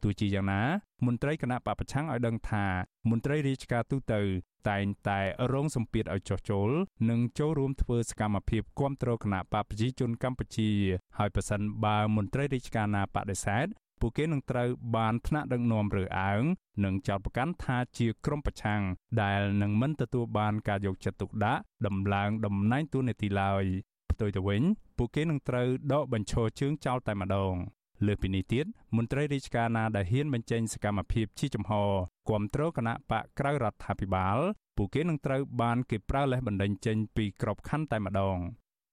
ទោះជាយ៉ាងណា មន្ត្រីគណៈបពប្រឆាំងឲ្យដឹងថាមន្ត្រីរាជការទូទៅតែងតែរងសម្ពាធឲ្យចោះចូលនិងចូលរួមធ្វើសកម្មភាពគាំទ្រគណៈបកប្រជាជនកម្ពុជា ហើយប្រសិនបើមន្ត្រីរាជការណាបដិសេធពួកគេនឹងត្រូវបានថ្នាក់ដឹកនាំរើអើងនិងចោទប្រកាន់ថាជាក្រុមប្រឆាំងដែលនឹងមិនទទួលបានការយកចិត្តទុកដាក់ដំឡើងតំណែងទួនាទីឡើយផ្ទុយទៅវិញ ពួកគេនឹងត្រូវដកបញ្ឈរជើងចោលតែម្ដង លើពីនេះទៀតមន្ត្រីរាជការណាដែលហ៊ានបញ្ចេញសកម្មភាពជាចំហគាំទ្រគណៈបកក្រៅរដ្ឋាភិបាលពួកគេនឹងត្រូវបានគេប្រើលេសបណ្ដឹងចេញពីក្របខ័ណ្ឌតែម្ដង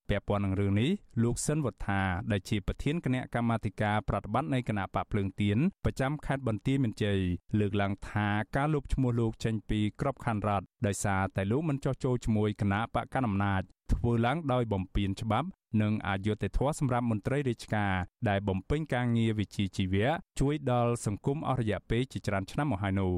ពាក់ព័ន្ធនឹងរឿងនេះលោកសិនវត្ថាដែលជាប្រធានគណៈកម្មាធិការប្រតិបត្តិនៃគណៈបកភ្លើងទៀនប្រចាំខេត្តបន្ទាយមានជ័យលើកឡើងថាការលុបឈ្មោះលោកចេញពីក្របខ័ណ្ឌរដ្ឋដោយសារតែលោកមិនចោះចូលជាមួយគណៈបកកណ្ដាលអំណាច ធ្វើឡើងដោយបំពានច្បាប់និងអយុត្តិធម៌សម្រាប់មន្ត្រីរាជការដែលបំពេញការងារវិជ្ជាជីវៈជួយដល់សង្គមអស់រយៈពេលជាច្រើនឆ្នាំមកហើយនោះ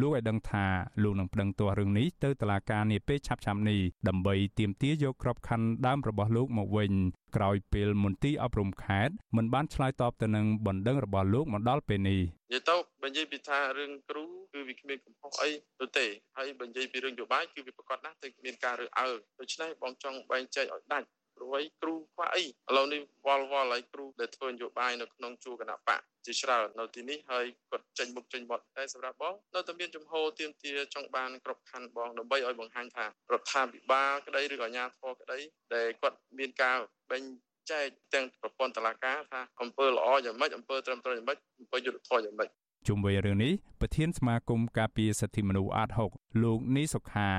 លោកឲ្យដឹងថាលោកនឹងប្តឹងទាស់រឿងនេះទៅតុលាការនាពេលឆាប់ៗនេះដើម្បីទាមទារយកក្របខ័ណ្ឌដើមរបស់លោកមកវិញក្រោយពេលមន្ទីរអប់រំខេត្តមិនបានឆ្លើយតបទៅនឹងបណ្ដឹងរបស់លោកមកដល់ពេលនេះនិយាយទៅបើនិយាយពីថារឿងគ្រូគឺវាគ្មានកំហុសអីទៅទេហើយបើនិយាយពីរឿងយោបាយគឺវាប្រកបណាស់តែមានការរើសអើងដូច្នេះបងចង់បែងចែកឲ្យដាច់ ព្រួយគ្រូខ្វះអីឥឡូវនេះវល់វល់ហើយគ្រូដែលធ្វើនយោបាយនៅក្នុងជួរគណៈបកជាច្រើននៅទីនេះហើយគាត់ចេញមុខចេញមាត់តែសម្រាប់បងនៅតែមានចំហទៀមទាចង់បានគ្រប់ខណ្ឌបងដើម្បីឲ្យបង្ហាញថារដ្ឋាភិបាលក្តីឬក៏អាជ្ញាធរក្តីដែលគាត់មានការបែងចែកទាំងប្រព័ន្ធតឡាការថាអង្គើល្អយ៉ាងម៉េចអង្គើត្រឹមត្រូវយ៉ាងម៉េចអង្គើយុទ្ធធម៌យ៉ាងម៉េចជុំវិញរឿងនេះប្រធានសមាគមការពារសិទ្ធិមនុស្សអាត6លោកនីសុខា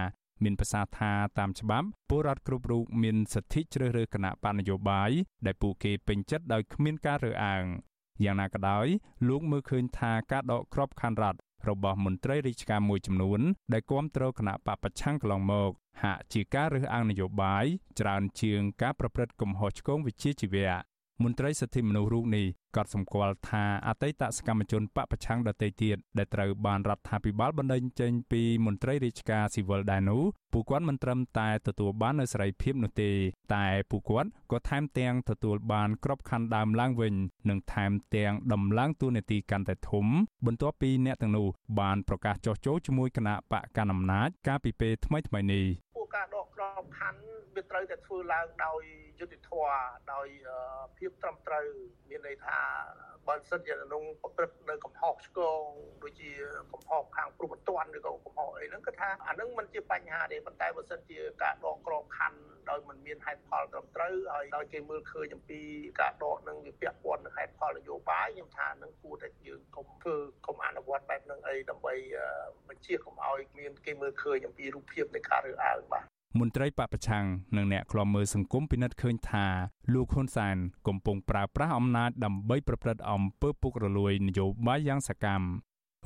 មានប្រសាសន៍ថាតាមច្បាប់ពលរដ្ឋគ្រប់រូបមានសិទ្ធិជ្រើសរើសគណៈបណ្ឌនយោបាយដែលពួកគេពេញចិត្តដោយគ្មានការរើសអើងយ៉ាងណាក៏ដោយលោកមើលឃើញថាការដកក្របខ័ណ្ឌរដ្ឋរបស់មន្ត្រីរាជការមួយចំនួនដែលគ្រប់គ្រងគណៈបពប្រឆាំងកន្លងមក ហាក់ជាការរើសអើងនយោបាយច្រើនជាងការប្រព្រឹត្តកំហុសឆ្គងវិជ្ជាជីវៈ មន្ត្រីសិទ្ធិមនុស្សរូបនេះក៏សម្គាល់ថាអតីតសកម្មជនបពប្រឆាំងដទៃទៀតដែលត្រូវបានរដ្ឋាភិបាលបណ្តេញចេញពីមន្ត្រីរាជការស៊ីវិលដែរនោះពួកគាត់មិនត្រឹមតែទទួលបាននូវសេរីភាពនោះទេ តែពួកគាត់ក៏ថែមទាំងទទួលបានក្របខ័ណ្ឌដើមឡើងវិញនិងថែមទាំងដំឡើងតួនាទីកាន់តែធំ បន្ទាប់ពីអ្នកទាំងនោះបានប្រកាសចោះចូលជាមួយគណៈបកកណ្ដាលអំណាចកាលពីពេលថ្មីៗនេះពួ កការដកក្របខ័ណ្ឌវាត្រូវតែធ្វើឡើងដោយយុត្តិធម៌ដោយភាពត្រឹមត្រូវមានន័យថាបើសិនជាក្នុងប្រព្រឹត្តនៅកំហុសឆ្គងដូចជាកំហុសខាងព្រំប្រទានឬក៏កំហុសអីហ្នឹងគឺថាអាហ្នឹងមិនជាបញ្ហាទេប៉ុន្តែបើសិនជាការដកក្របខ័ណ្ឌដោយមិនមានហេតុផលត្រឹមត្រូវហើយដោយគេមើលឃើញអំពីការដកនឹងវាពាក់ព័ន្ធនឹងហេតុផលនយោបាយខ្ញុំថានឹងគួរតែយើងកុំធ្វើកុំអនុវត្តបែបហ្នឹងអីដើម្បីបញ្ជាកុំឲ្យមានគេមើលឃើញអំពីរូបភាពនៃការរើសអើងបាទ មន្ត្រីបពប្រឆាំងនិងអ្នកខ្លាំមើលសង្គមពិនិត្យឃើញថាលោកហ៊ុនសែនកំពុងប្រើប្រាស់អំណាចដើម្បីប្រព្រឹត្តអំពើពុករលួយនយោបាយយ៉ាងសកម្ម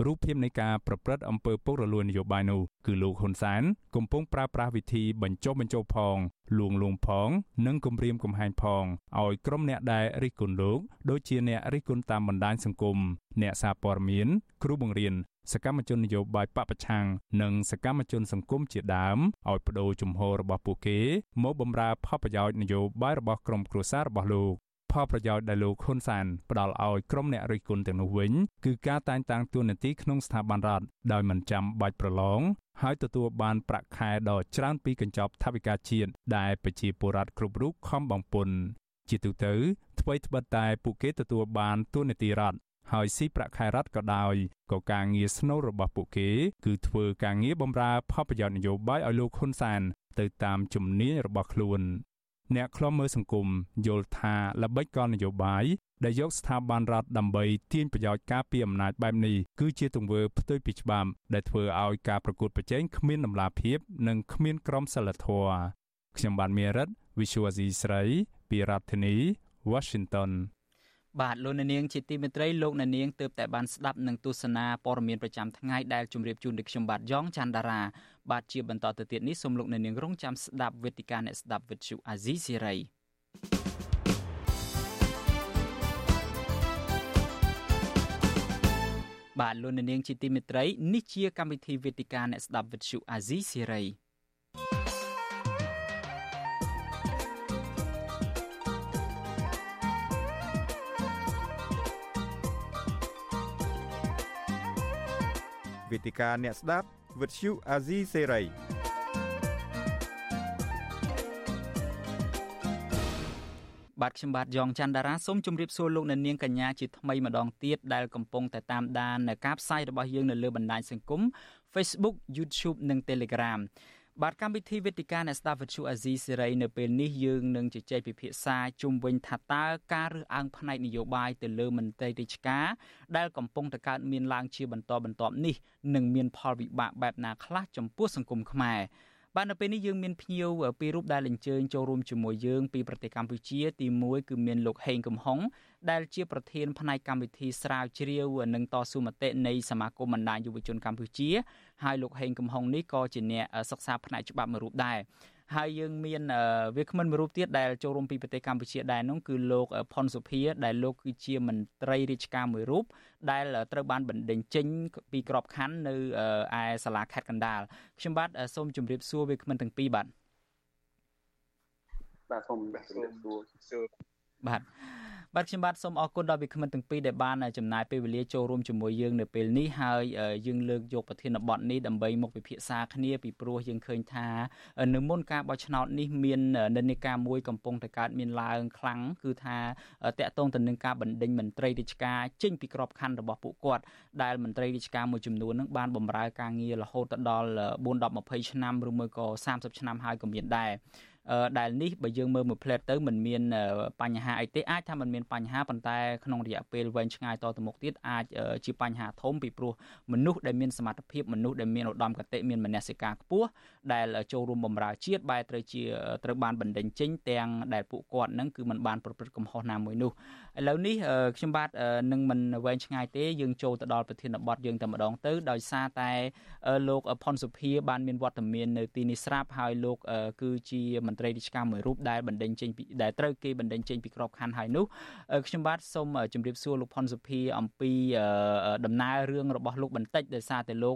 រូបភាពនៃការប្រព្រឹត្តអំពើពុករលួយនយោបាយនោះគឺលោកហ៊ុនសែនកំពុងប្រើប្រាស់វិធីបញ្ចុះបញ្ចូលផងលួងលោមផង និងគំរាមកំហែងផងឲ្យក្រុមអ្នកដែលរិះគន់លោកដូចជាអ្នករិះគន់តាមបណ្ដាញសង្គមអ្នកសារព័ត៌មាន គ្រូបង្រៀន សកម្មជននយោបាយបពប្រឆាំងនិងសកម្មជនសង្គមជាដើមឲ្យបដូរជំហររបស់ពួកគេមកបម្រើផលប្រយោជន៍នយោបាយរបស់ក្រុមគ្រួសាររបស់លោកផលប្រយោជន៍ដែលលោកហ៊ុនសានផ្ដល់ឲ្យក្រុមអ្នករិះគន់ទាំងនោះវិញគឺការតែងតាំងតួនាទីក្នុងស្ថាប័នរដ្ឋដោយមិនចាំបាច់ប្រឡងហើយទទួលបានប្រាក់ខែដ៏ច្រើនពីកញ្ចប់ថវិកាជាតិដែលប្រជាពលរដ្ឋគ្រប់រូបខំបង់ពន្ធជាទូទៅអ្វីត្បិតតែពួកគេទទួលបានតួនាទីរដ្ឋ ហើយស៊ីប្រាក់ខែរដ្ឋក៏ដោយក៏ការងារស្នូលរបស់ពួកគេ គឺធ្វើការងារបម្រើផលប្រយោជន៍នយោបាយឲ្យលោកហ៊ុនសាន ទៅតាមជំនាញរបស់ខ្លួនអ្នកខ្លំមើលសង្គមយល់ថាល្បិចកលនយោបាយដែលយកស្ថាប័នរដ្ឋដើម្បីទាញប្រយោជន៍ការពារអំណាចបែបនេះគឺជាទង្វើផ្ទុយពីច្បាប់ដែលធ្វើឲ្យការប្រកួតប្រជែងគ្មានដំណាភាព និងគ្មានក្រមសីលធម៌ខ្ញុំបានមេរិត Visual C ស្រី ពីរដ្ឋធានី Washington បាទលោកអ្នកនាងជាទីមេត្រីលោកអ្នកនាងទើបតែបានស្ដាប់នឹងទស្សនាព័ត៌មានប្រចាំថ្ងៃដែលជម្រាបជូនដល់ខ្ញុំបាទយ៉ងច័ន្ទដារាបាទជាបន្តទៅទៀតនេះសូមលោកអ្នកនាងរងចាំស្ដាប់វេទិកាអ្នកស្ដាប់វិទ្យុអាស៊ីសេរីបាទលោកអ្នកនាងជាទីមេត្រីនេះជាកម្មវិធីវេទិកាអ្នកស្ដាប់វិទ្យុអាស៊ីសេរី វេទិកាអ្នកស្ដាប់វិទ្យុអាស៊ីសេរីបាទខ្ញុំបាទយ៉ងច័ន្ទដារាសូមជម្រាបសួរលោកអ្នកនាងកញ្ញាជាថ្មីម្ដងទៀតដែលកំពុងតែតាមដានការផ្សាយរបស់យើងនៅលើបណ្ដាញសង្គម Facebook YouTube និង Telegram បាទកម្មវិធីវេទិកាអ្នកស្ដាប់វិទ្យុអាស៊ីសេរីនៅពេលនេះយើងនឹងជជែកពិភាក្សាជុំវិញថាតើការរើសអើងផ្នែកនយោបាយទៅលើមន្ត្រីរាជការដែលកំពុងតែកើតមានឡើងជាបន្តបន្ទាប់នេះនឹងមានផលវិបាកបែបណាខ្លះចំពោះសង្គមខ្មែរ បាទនៅពេលនេះយើងមានភ្ញៀវពីររូបដែលអញ្ជើញចូលរួមជាមួយយើងពីប្រទេសកម្ពុជា ទី1គឺមានលោកហេងកំហុងដែលជាប្រធានផ្នែកកម្មវិធីស្រាវជ្រាវនិងតស៊ូមតិនៃសមាគមបណ្ដាញយុវជនកម្ពុជាហើយលោកហេងកំហុងនេះក៏ជាអ្នកសិក្សាផ្នែកច្បាប់មួយរូបដែរ ហើយយើងមានវាគ្មិនមួយរូបទៀតដែលចូលរួមពីប្រទេសកម្ពុជាដែរនោះគឺលោកផុនសុភាដែលលោកគឺជាមន្ត្រីរាជការមួយរូបដែលត្រូវបានបណ្ដេញចេញពីក្របខ័ណ្ឌនៅឯសាលាខេត្តកណ្ដាលខ្ញុំបាទសូមជម្រាបសួរវាគ្មិនទាំងពីរបាទបាទសូមជម្រាបសួរបាទ បាទខ្ញុំបាទសូមអរគុណដល់វិក្កាមទាំងពីរដែលបានចំណាយពេលវេលាចូលរួមជាមួយយើងនៅពេលនេះហើយយើងលើកយកប្រធានបទនេះដើម្បីមកពិភាក្សាគ្នាពីព្រោះយើងឃើញថានៅមុនការបោះឆ្នោតនេះមាននិន្នាការមួយកំពុងតែកើតមានឡើងខ្លាំងគឺថាតកតងទៅនឹងការបណ្ដេញមន្ត្រីរាជការចេញពីក្របខ័ណ្ឌរបស់ពួកគាត់ដែលមន្ត្រីរាជការមួយចំនួននឹងបានបម្រើការងាររហូតដល់4 10 20ឆ្នាំឬមួយក៏30ឆ្នាំហើយក៏មានដែរ ដែលនេះបើយើងមើលមួយផ្លែតទៅมันមានបញ្ហាអីទេអាចថាมันមានបញ្ហាប៉ុន្តែក្នុងរយៈពេលវែងឆ្ងាយតទៅមុខទៀតអាចជាបញ្ហាធំពីព្រោះមនុស្សដែលមានសមត្ថភាពមនុស្សដែលមានឧត្តមគតិមានមនសិការខ្ពស់ដែលចូលរួមបម្រើជាតិបែរត្រូវជាត្រូវបានបណ្ដេញចេញទាំងដែលពួកគាត់នឹងគឺมันបានប្រព្រឹត្តកំហុសណាមួយនោះឥឡូវនេះខ្ញុំបាទនឹងមិនវែងឆ្ងាយទេយើងចូលទៅដល់ប្រធានបទយើងតែម្ដងទៅដោយសារតែលោកផុនសុភាបានមានវត្តមាននៅទីនេះស្រាប់ហើយលោកគឺជាមន្ ត្រីរាជការមួយរូបដែលបណ្ដេញចេញពីដែលត្រូវគេបណ្ដេញចេញពីក្របខ័ណ្ឌហើយនោះខ្ញុំបាទសូមជម្រាបសួរលោកផុនសុភាអំពីដំណើររឿងរបស់លោកបន្តិចដោយសារតែលោក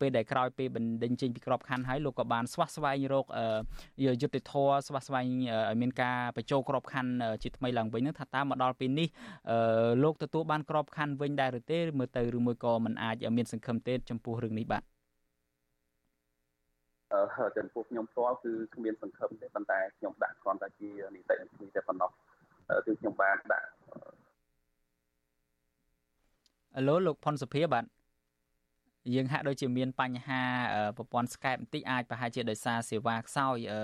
ពេលដែលក្រោយពេលបណ្ដេញចេញពីក្របខ័ណ្ឌហើយលោកក៏បានស្វះស្វែងរកយុទ្ធធរស្វះស្វែងឲ្យមានការបញ្ចូលក្របខ័ណ្ឌជាថ្មីឡើងវិញនឹងថាតើមកដល់ពេលនេះលោកទទួលបានក្របខ័ណ្ឌវិញដែរឬទេមើលទៅឬមួយក៏មិនអាចមានសង្ឃឹមទេចំពោះរឿងនេះបាទអឺ ចំពោះខ្ញុំផ្ទាល់គឺគ្មានសង្ឃឹមទេប៉ុន្តែខ្ញុំដាក់គ្រាន់តែជានីតិវិធីតែប៉ុណ្ណោះគឺខ្ញុំបានដាក់អឡូលោកផុនសុភាបាទយើងហាក់ដូចជាមានបញ្ហាប្រព័ន្ធ Skype បន្តិចអាចប្រហែលជាដោយសារសេវាខ្សោយអឺ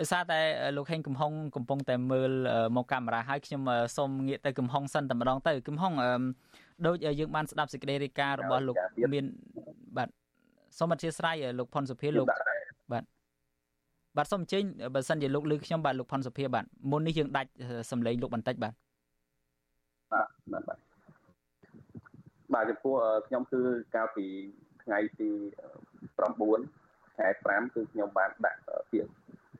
ដោយសារតែលោកហេងកំហុងកំពុងតែមើលមកកាមេរ៉ាហើយខ្ញុំសូមងាកទៅកំហុងសិនតែម្ដងទៅកំហុងដូចយើងបានស្ដាប់សេចក្តីរាយការណ៍របស់លោកមានបាទសូមអធិស្ឋានលោកផុនសុភាលោក បាទបាទសូមអញ្ជើញបើសិនជាលោកឮខ្ញុំបាទលោកផុនសុភាបាទមុននេះយើងដាច់សម្លេងលោកបន្តិចបាទបាទបាទបាទបាទចំពោះខ្ញុំគឺកាលពីថ្ងៃទី9ខែ5គឺខ្ញុំបានដាក់ពាក្យ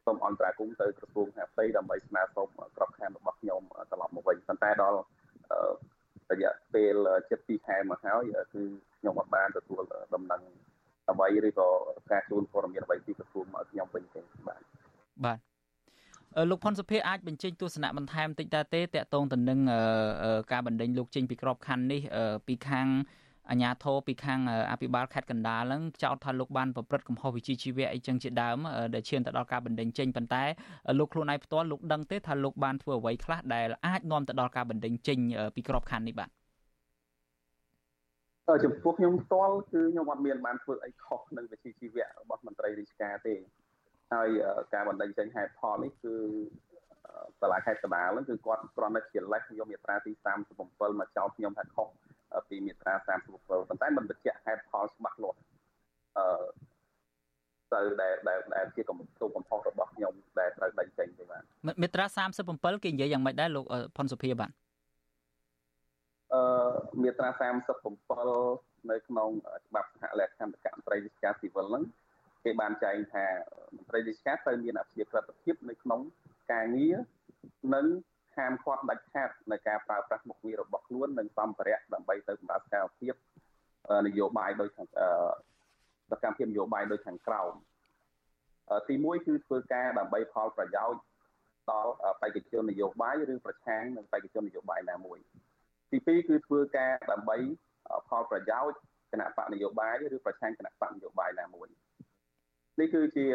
សូមអន្តរាគមន៍ទៅក្រសួងហាផ្ទៃដើម្បីស្នើសុំក្របខ័ណ្ឌរបស់ខ្ញុំត្រឡប់មកវិញប៉ុន្តែដល់រយៈពេលជិត2ខែមកហើយគឺខ្ញុំអត់បានទទួលដំណឹង អ្វីឬក៏ការជូនព័ត៌មានអ្វីពីក្រសួងមកខ្ញុំវិញទេបាទបាទលោកផុនសុភាអាចបញ្ចេញទស្សនៈបន្ថែមតិចតើទេតកតងទៅនឹងការបណ្ដេញលោកចេញពីក្របខ័ណ្ឌនេះពីខាងអាញាធរពីខាងអភិបាលខេត្តកណ្ដាលហ្នឹងចោទថាលោកបានប្រព្រឹត្តកំហុសវិជ្ជាជីវៈអីចឹងជាដើមដែលឈានទៅដល់ការបណ្ដេញចេញប៉ុន្តែលោកខ្លួនឯងផ្ទាល់លោកដឹងទេថាលោកបានធ្វើអ្វីខ្លះដែលអាចនាំទៅដល់ការបណ្ដេញចេញពីក្របខ័ណ្ឌនេះបាទ ចំពោះខ្ញុំផ្ទាល់គឺខ្ញុំអត់មានបានធ្វើអីខុសនឹងវិជ្ជាជីវៈរបស់មន្ត្រីរាជការទេហើយការបណ្ដេញចេញហេតុផលនេះគឺសាលាខេត្តកណ្ដាលហ្នឹងគឺគាត់គ្រាន់តែជាលេសយកមាត្រាទី37មកចោទខ្ញុំថាខុសពីមាត្រា37ប៉ុន្តែមិនបញ្ជាក់ហេតុផលច្បាស់លាស់អឺទៅដែលដែលដែលជាកំពុងកំហុសរបស់ខ្ញុំដែលត្រូវដេញចេញទេបាទមាត្រា37គេនិយាយយ៉ាងម៉េចដែរលោកផុនសុភាបាទ អឺមាត្រា37នៅក្នុងច្បាប់សហលក្ខន្តិកៈមន្ត្រីរាជការស៊ីវិលហ្នឹងគេបានចែងថាមន្ត្រីរាជការត្រូវមានអភិជាក្រិតភាពនៅក្នុងការងារនិងហាមឃាត់ដាច់ខាតនៃការប្រើប្រាស់មុខងាររបស់ខ្លួននិងសម្ភារៈដើម្បីទៅសម្រាប់សកម្មភាពនយោបាយដោយខាងសកម្មភាពនយោបាយដោយខាងក្រោមទី1គឺធ្វើការដើម្បីផលប្រយោជន៍ដល់បេក្ខជននយោបាយឬប្រឆាំងនឹងបេក្ខជននយោបាយណាមួយ ទី2គឺធ្វើការដើម្បីផលប្រយោជន៍គណៈបកនយោបាយឬប្រឆាំងគណៈបកនយោបាយណាមួយនេះគឺជា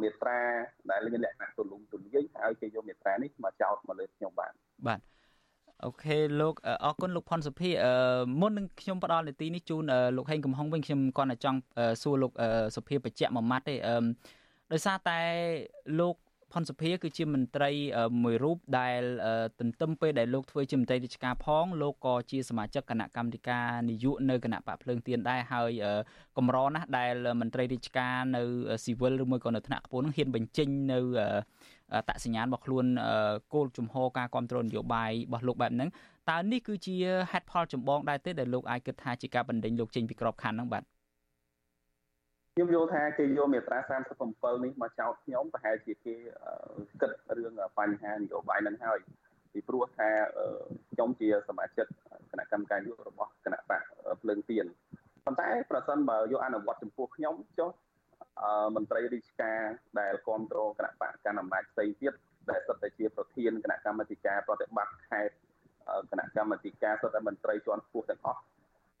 មេត្រាដែលមានលក្ខណៈទូលំទូលាយហើយគេយកមេត្រានេះមកចោទមកលើខ្ញុំបាទបាទអូខេលោកអរគុណលោកផុនសុភាមុននឹងខ្ញុំផ្ដល់នីតិនេះជូនលោកហេងកំហុងវិញខ្ញុំគាត់តែចង់សួរលោកសុភាបច្ចៈមួយម៉ាត់ទេដោយសារតែលោក ផុនសុភាគឺជាមន្ត្រីមួយរូបដែលទន្ទឹមពេលដែលលោកធ្វើជាមន្ត្រីរាជការផងលោកក៏ជាសមាជិកគណៈកម្មាធិការនយោបាយនៅគណៈបកភ្លើងទៀនដែរហើយកម្រណាស់ដែលមន្ត្រីរាជការនៅស៊ីវិលឬមួយក៏នៅថ្នាក់ខ្ពស់នឹងហ៊ានបញ្ចេញនៅតសញ្ញាណរបស់ខ្លួនគោលជំហរការគ្រប់គ្រងនយោបាយរបស់លោកបែបហ្នឹងតើនេះគឺជាហេតុផលចម្បងដែរទេដែលលោកអាចគិតថាជាការបណ្ដេញលោកចេញពីក្របខ័ណ្ឌហ្នឹងបាទ ខ្ញុំយល់ថាគេយកមាត្រា37នេះមកចោទខ្ញុំប្រហែលជាគេគិតរឿងបញ្ហានយោបាយនឹងហើយពីព្រោះថាខ្ញុំជាសមាជិកគណៈកម្មការយុរបស់គណៈបកភ្លើងទៀនប៉ុន្តែប្រសិនបើយកអនុវត្តចំពោះខ្ញុំចុះមន្ត្រីរាជការដែលគ្រប់គ្រងគណៈបកកណ្ដាលអំណាចផ្សេងទៀតដែលសិតតែជាប្រធានគណៈកម្មាធិការប្រតិបត្តិខេត្តគណៈកម្មាធិការសិតតែមន្ត្រីជាន់ខ្ពស់ទាំងអស់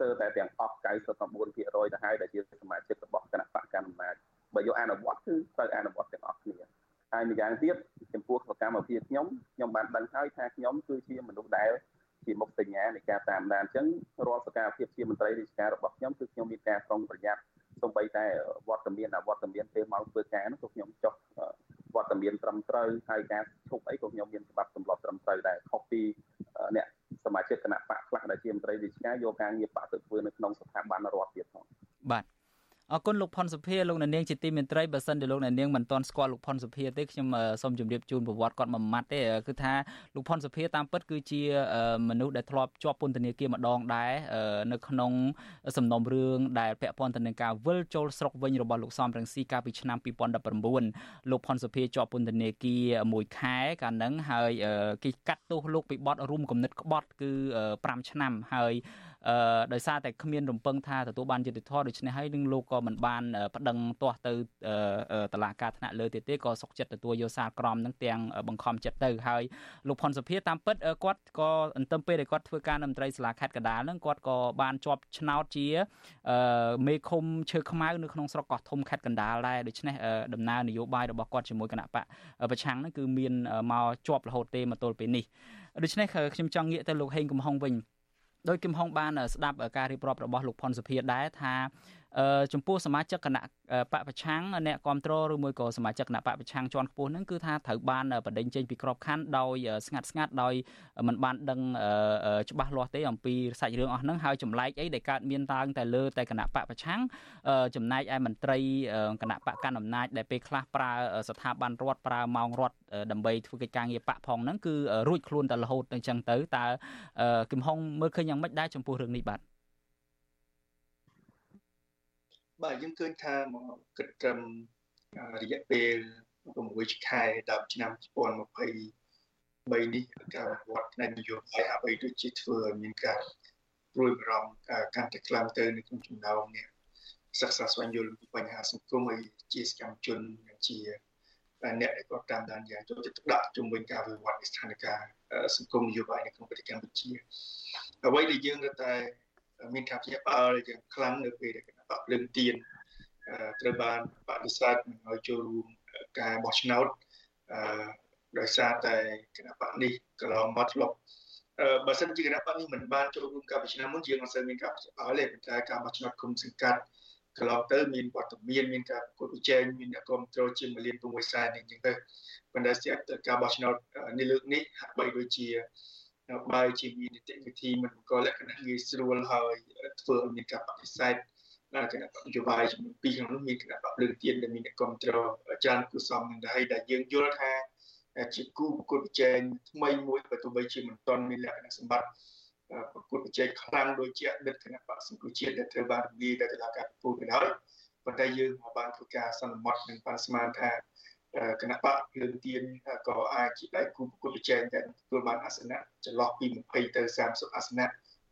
ស្ទើរតែទាំងអស់99%ទៅហើយដែលជាសមាជិករបស់គណៈបកកណ្ដាលអំណាចបើយកអនុវត្តគឺត្រូវអនុវត្តទាំងអស់គ្នាហើយម្យ៉ាងទៀតចំពោះសកម្មភាពខ្ញុំខ្ញុំបានដឹងហើយថាខ្ញុំគឺជាមនុស្សដែលជាមុខសញ្ញានៃការតាមដានអញ្ចឹងរាល់សកម្មភាពជាមន្ត្រីរាជការរបស់ខ្ញុំគឺខ្ញុំមានការប្រុងប្រយ័ត្នសូម្បីតែវត្តមានអវត្តមានពេលមកធ្វើការនោះក៏ខ្ញុំចុះ វត្តមានត្រឹមត្រូវហើយការឈប់អីក៏ខ្ញុំមានច្បាប់ទម្លាប់ត្រឹមត្រូវដែរខុសពីអ្នកសមាជិកគណៈបកខ្លះដែលជាមន្ត្រីរាជការយកការងារបកទៅធ្វើនៅក្នុងស្ថាប័នរដ្ឋទៀតផងបាទ អរគុណលោកផុនសុភាលោកអ្នកនាងជាទីមេត្រីបើសិនជាលោកអ្នកនាងមិនទាន់ស្គាល់លោកផុនសុភាទេខ្ញុំសូមជម្រាបជូនប្រវត្តិគាត់មួយម៉ាត់ទេគឺថាលោកផុនសុភាតាមពិតគឺជាមនុស្សដែលធ្លាប់ជាប់ពន្ធនាគារម្ដងដែរនៅក្នុងសំណុំរឿងដែលពាក់ព័ន្ធទៅនឹងការវិលចូលស្រុកវិញរបស់លោកសំរងស៊ីកាលពីឆ្នាំ2019លោកផុនសុភាជាប់ពន្ធនាគារមួយខែកាលហ្នឹងហើយគេកាត់ទោសលោកពីបទរួមគំនិតក្បត់គឺ5ឆ្នាំហើយ អឺដោយសារតែគ្មានរំពឹងថាទទួលបានយុត្តិធម៌ដូច្នេះហើយនឹងលោកក៏មិនបានប្តឹងទាស់ទៅតឡាការថ្នាក់លើទៀតទេក៏សុកចិត្តទទួលយកសារក្រមនឹងទាំងបង្ខំចិត្តទៅហើយលោកផុនសុភាតាមពិតគាត់ក៏អន្ទឹមពេលដែលគាត់ធ្វើការនៅមន្ត្រីសាលាខេត្តកដាលនឹងគាត់ក៏បានជាប់ឆ្នោតជាមេឃុំឈើខ្មៅនៅក្នុងស្រុកកោះធំខេត្តកណ្ដាលដែរដូច្នេះដំណើរនយោបាយរបស់គាត់ជាមួយគណៈបកប្រឆាំងនឹងគឺមានមកជាប់រហូតទេមកទល់ពេលនេះដូច្នេះខ្ញុំចង់ងាកទៅលោកហេងកំហុងវិញ ដោយគឹមហុងបានស្ដាប់ការរៀបរាប់របស់លោកផុនសុភាដែរថា ចំពោះសមាជិកគណៈបកប្រឆាំងអ្នកគ្រប់គ្រងឬមួយក៏សមាជិកគណៈបកប្រឆាំងជាន់ខ្ពស់ហ្នឹងគឺថាត្រូវបានបដិញចេញពីក្របខ័ណ្ឌដោយស្ងាត់ស្ងាត់ដោយមិនបានដឹងច្បាស់លាស់ទេអំពីសាច់រឿងអស់ហ្នឹងហើយចម្លែកអីដែលកើតមានឡើងតែលើតែគណៈបកប្រឆាំងចំណែកឯមន្ត្រីគណៈបកកណ្ដាលអំណាចដែលពេលខ្លះប្រើស្ថាប័នរដ្ឋប្រើម៉ោងរដ្ឋដើម្បីធ្វើកិច្ចការងារបកផងហ្នឹងគឺរួចខ្លួនតែរហូតអញ្ចឹងទៅតើគឹមហុងមើលឃើញយ៉ាងម៉េចដែរចំពោះរឿងនេះបាទ បាទយើងឃើញថាមកគិតត្រឹមរយៈពេល6ខែដល់ឆ្នាំ2023នេះការវត្តនៃនយោបាយអ្វីដូចជាធ្វើឲ្យមានការព្រួយបារម្ភកាន់តែខ្លាំងទៅនៅក្នុងចំណោមនេះសិក្សាស្វែងយល់ពីបញ្ហាសង្គមហើយជាសកម្មជនជាអ្នកដែលគាត់តាមដានយ៉ាងចូលចិត្តដាក់ជំវិញការវិវត្តនៃស្ថានភាពសង្គមនយោបាយនៅក្នុងប្រទេសកម្ពុជាអ្វីដែលយើងរត់តែមានការភ្ញាក់ផ្អើលយ៉ាងខ្លាំងនៅពេលដែលគណៈ បកភ្លើងទៀនត្រូវបានបដិសេធមិនឲ្យចូលរួមការបោះឆ្នោតអឺដោយសារតែគណៈបកនេះកន្លងមកធ្លាប់បើសិនជាគណៈបកនេះមិនបានចូលរួមការបោះឆ្នោតមុនយើងអត់សូវមានការផ្អើលទេប៉ុន្តែការបោះឆ្នោតគុំសង្កាត់កន្លងទៅមានវត្តមានមានការប្រកួតប្រជែងមានអ្នកគ្រប់គ្រងជាមលាន6សែនអញ្ចឹងទៅប៉ុន្តែស្ទើរការបោះឆ្នោតនេះលើកនេះហាក់បីដូចជាបើជាមាននីតិវិធីមិនក៏លក្ខណៈងាយស្រួលហើយធ្វើឲ្យមានការបដិសេធ ដែលគណៈនយោបាយចំនួន2ក្នុងនោះមានគណៈបកលើកទៀនដែលមានអ្នកគ្រប់គ្រងច្រើនគូសំនឹងដែរដែលយើងយល់ថាជាគូប្រកួតប្រជែងថ្មីមួយបើទោះបីជាមិនទាន់មានលក្ខណៈសម្បត្តិប្រកួតប្រជែងខ្លាំងដូចជាអតីតគណៈបកសង្គមជាតិដែលត្រូវបានរំលាយដោយតុលាការពូទៅហើយប៉ុន្តែយើងមកបានធ្វើការសន្មត់នឹងបានស្មានថាគណៈបកភ្លើងទៀនក៏អាចជាដៃគូប្រកួតប្រជែងតែទទួលបានអាសនៈចន្លោះពី20ទៅ30អាសនៈ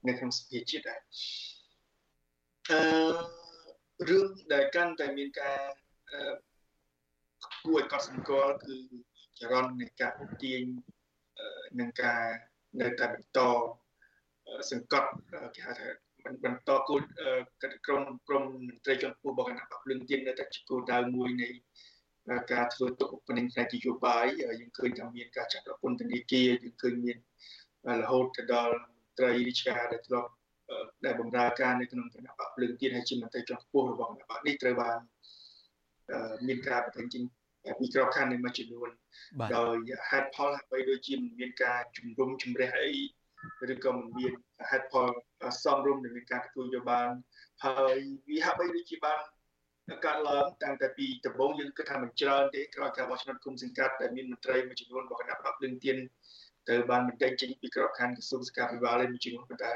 នៅក្នុងសភាជាតិដែរ អឺរឿងដែលកាន់តែមានការគួរឲ្យកត់សម្គាល់គឺចរន្តនៃការទាញនឹងការនៅតែបន្តសង្កត់គេហៅថាបន្តគោលក្រុមក្រុមមន្ត្រីជាន់ខ្ពស់របស់គណៈបកភ្លើងទៀននៅតែជាគោលដៅមួយនៃការធ្វើទុកបុកម្នេញផ្នែកនយោបាយយើងឃើញថាមានការចាត់ពន្ធនាគារយើងឃើញមានរហូតទៅដល់ត្រីរាជការដែលធ្លាប់ ដែលបម្រើការនៅក្នុងគណៈបកភ្លើងទៀនហើយជាមន្ត្រីជាន់ខ្ពស់របស់គណៈបកនេះត្រូវបានមានការបញ្ចេញចេញពីក្របខ័ណ្ឌនៃមួយចំនួនដោយហេតុផលអ្វីដូចជាមានការជំរុំជម្រះអីឬក៏មិនមានហេតុផលសមរម្យដែលមានការទទួលយកបានហើយវាហាក់បីដូចជាបានកាត់ឡើងតាំងតែពីដំបូងយើងគិតថាមិនច្រើនទេក្រោយការបោះឆ្នោតគុំសង្កាត់ដែលមានមន្ត្រីមួយចំនួនរបស់គណៈបកភ្លើងទៀនទៅបានបញ្ចេញចេញពីក្របខ័ណ្ឌក្រសួងសុខាភិបាលមួយចំនួនប៉ុន្តែ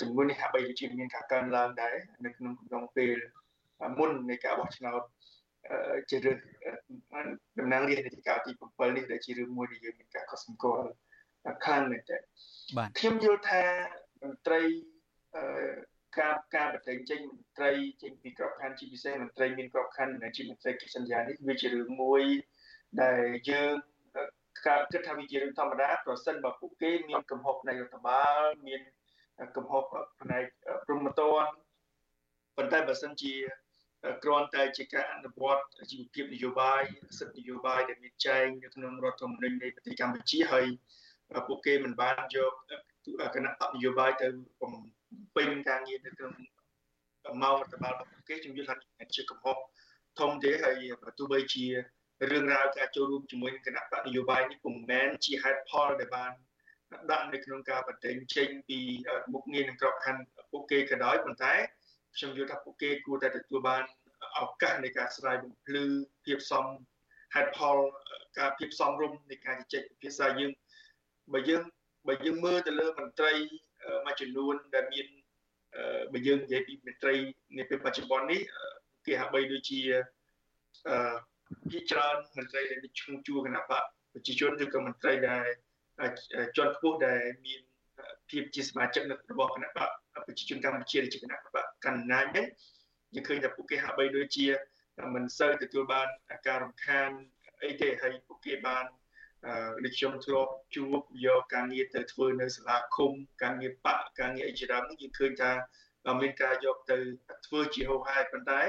ចំនួននេះហាក់បីដូចជាមានការកើនឡើងដែរនៅក្នុងកំឡុងពេលមុននៃការបោះឆ្នោតជារឿងតំណាងរាជនីតិកាលទី7នេះដែលជារឿងមួយដែលយើងមានការកត់សម្គាល់ខ្លាំងមែនតើបាទខ្ញុំយល់ថាមន្ត្រីការការបន្តែងចេញមន្ត្រីចេញពីក្របខ័ណ្ឌជាពិសេសមន្ត្រីមានក្របខ័ណ្ឌជាមន្ត្រីកិច្ចសន្យានេះវាជារឿងមួយដែលយើងការគិតថាវាជារឿងធម្មតាប្រសិនបើពួកគេមានកំហុសនៃរដ្ឋបាលមាន កំហុសផ្នែកព្រំប្រទានប៉ុន្តែបើសិនជាគ្រាន់តែជាការអនុវត្តជីវភាពនយោបាយសិទ្ធិនយោបាយដែលមានចែងនៅក្នុងរដ្ឋធម្មនុញ្ញនៃប្រទេសកម្ពុជាហើយពួកគេមិនបានយកគណៈបកនយោបាយទៅបំពេញការងារនៅក្នុងម៉ោងរដ្ឋបាលរបស់គេខ្ញុំយល់ថាជាកំហុសធំទេហើយបើទោះបីជារឿងរ៉ាវការចូលរួមជាមួយគណៈបកនយោបាយនេះពុំមែនជាហេតុផលដែលបាន ដាក់នៅក្នុងការបន្ទែងចេញពីមុខងារនឹងក្របខ័ណ្ឌពួកគេក៏ដោយប៉ុន្តែខ្ញុំយល់ថាពួកគេគួរតែទទួលបានឱកាសនៃការស្រាយបំភ្លឺភាពសមហេតុផលការភាពសមរម្យនៃការជជែកភាសាយើងបើយើងបើយើងមើលទៅលើមន្ត្រីមួយចំនួនដែលមានបើយើងនិយាយពីមន្ត្រីនាពេលបច្ចុប្បន្ននេះគេហាក់បីដូចជាអឺជាច្រើនមន្ត្រីដែលឈ្មោះជួគណៈបកប្រជាជនឬក៏មន្ត្រីដែល ជាន់ខ្ពស់ដែលមានភាពជាសមាជិករបស់គណៈបកប្រជាជនកម្ពុជាជាគណៈបកកណ្ដាលហ្នឹងយើងឃើញថាពួកគេហាក់បីដូចជាមិនសូវទទួលបានការរំខានអីទេហើយពួកគេបានដូចខ្ញុំធ្លាប់ជួបយកការងារទៅធ្វើនៅសាលាឃុំការងារបកការងារអីជាដើមនេះយើងឃើញថាមានការយកទៅធ្វើជាហោហែប៉ុន្តែ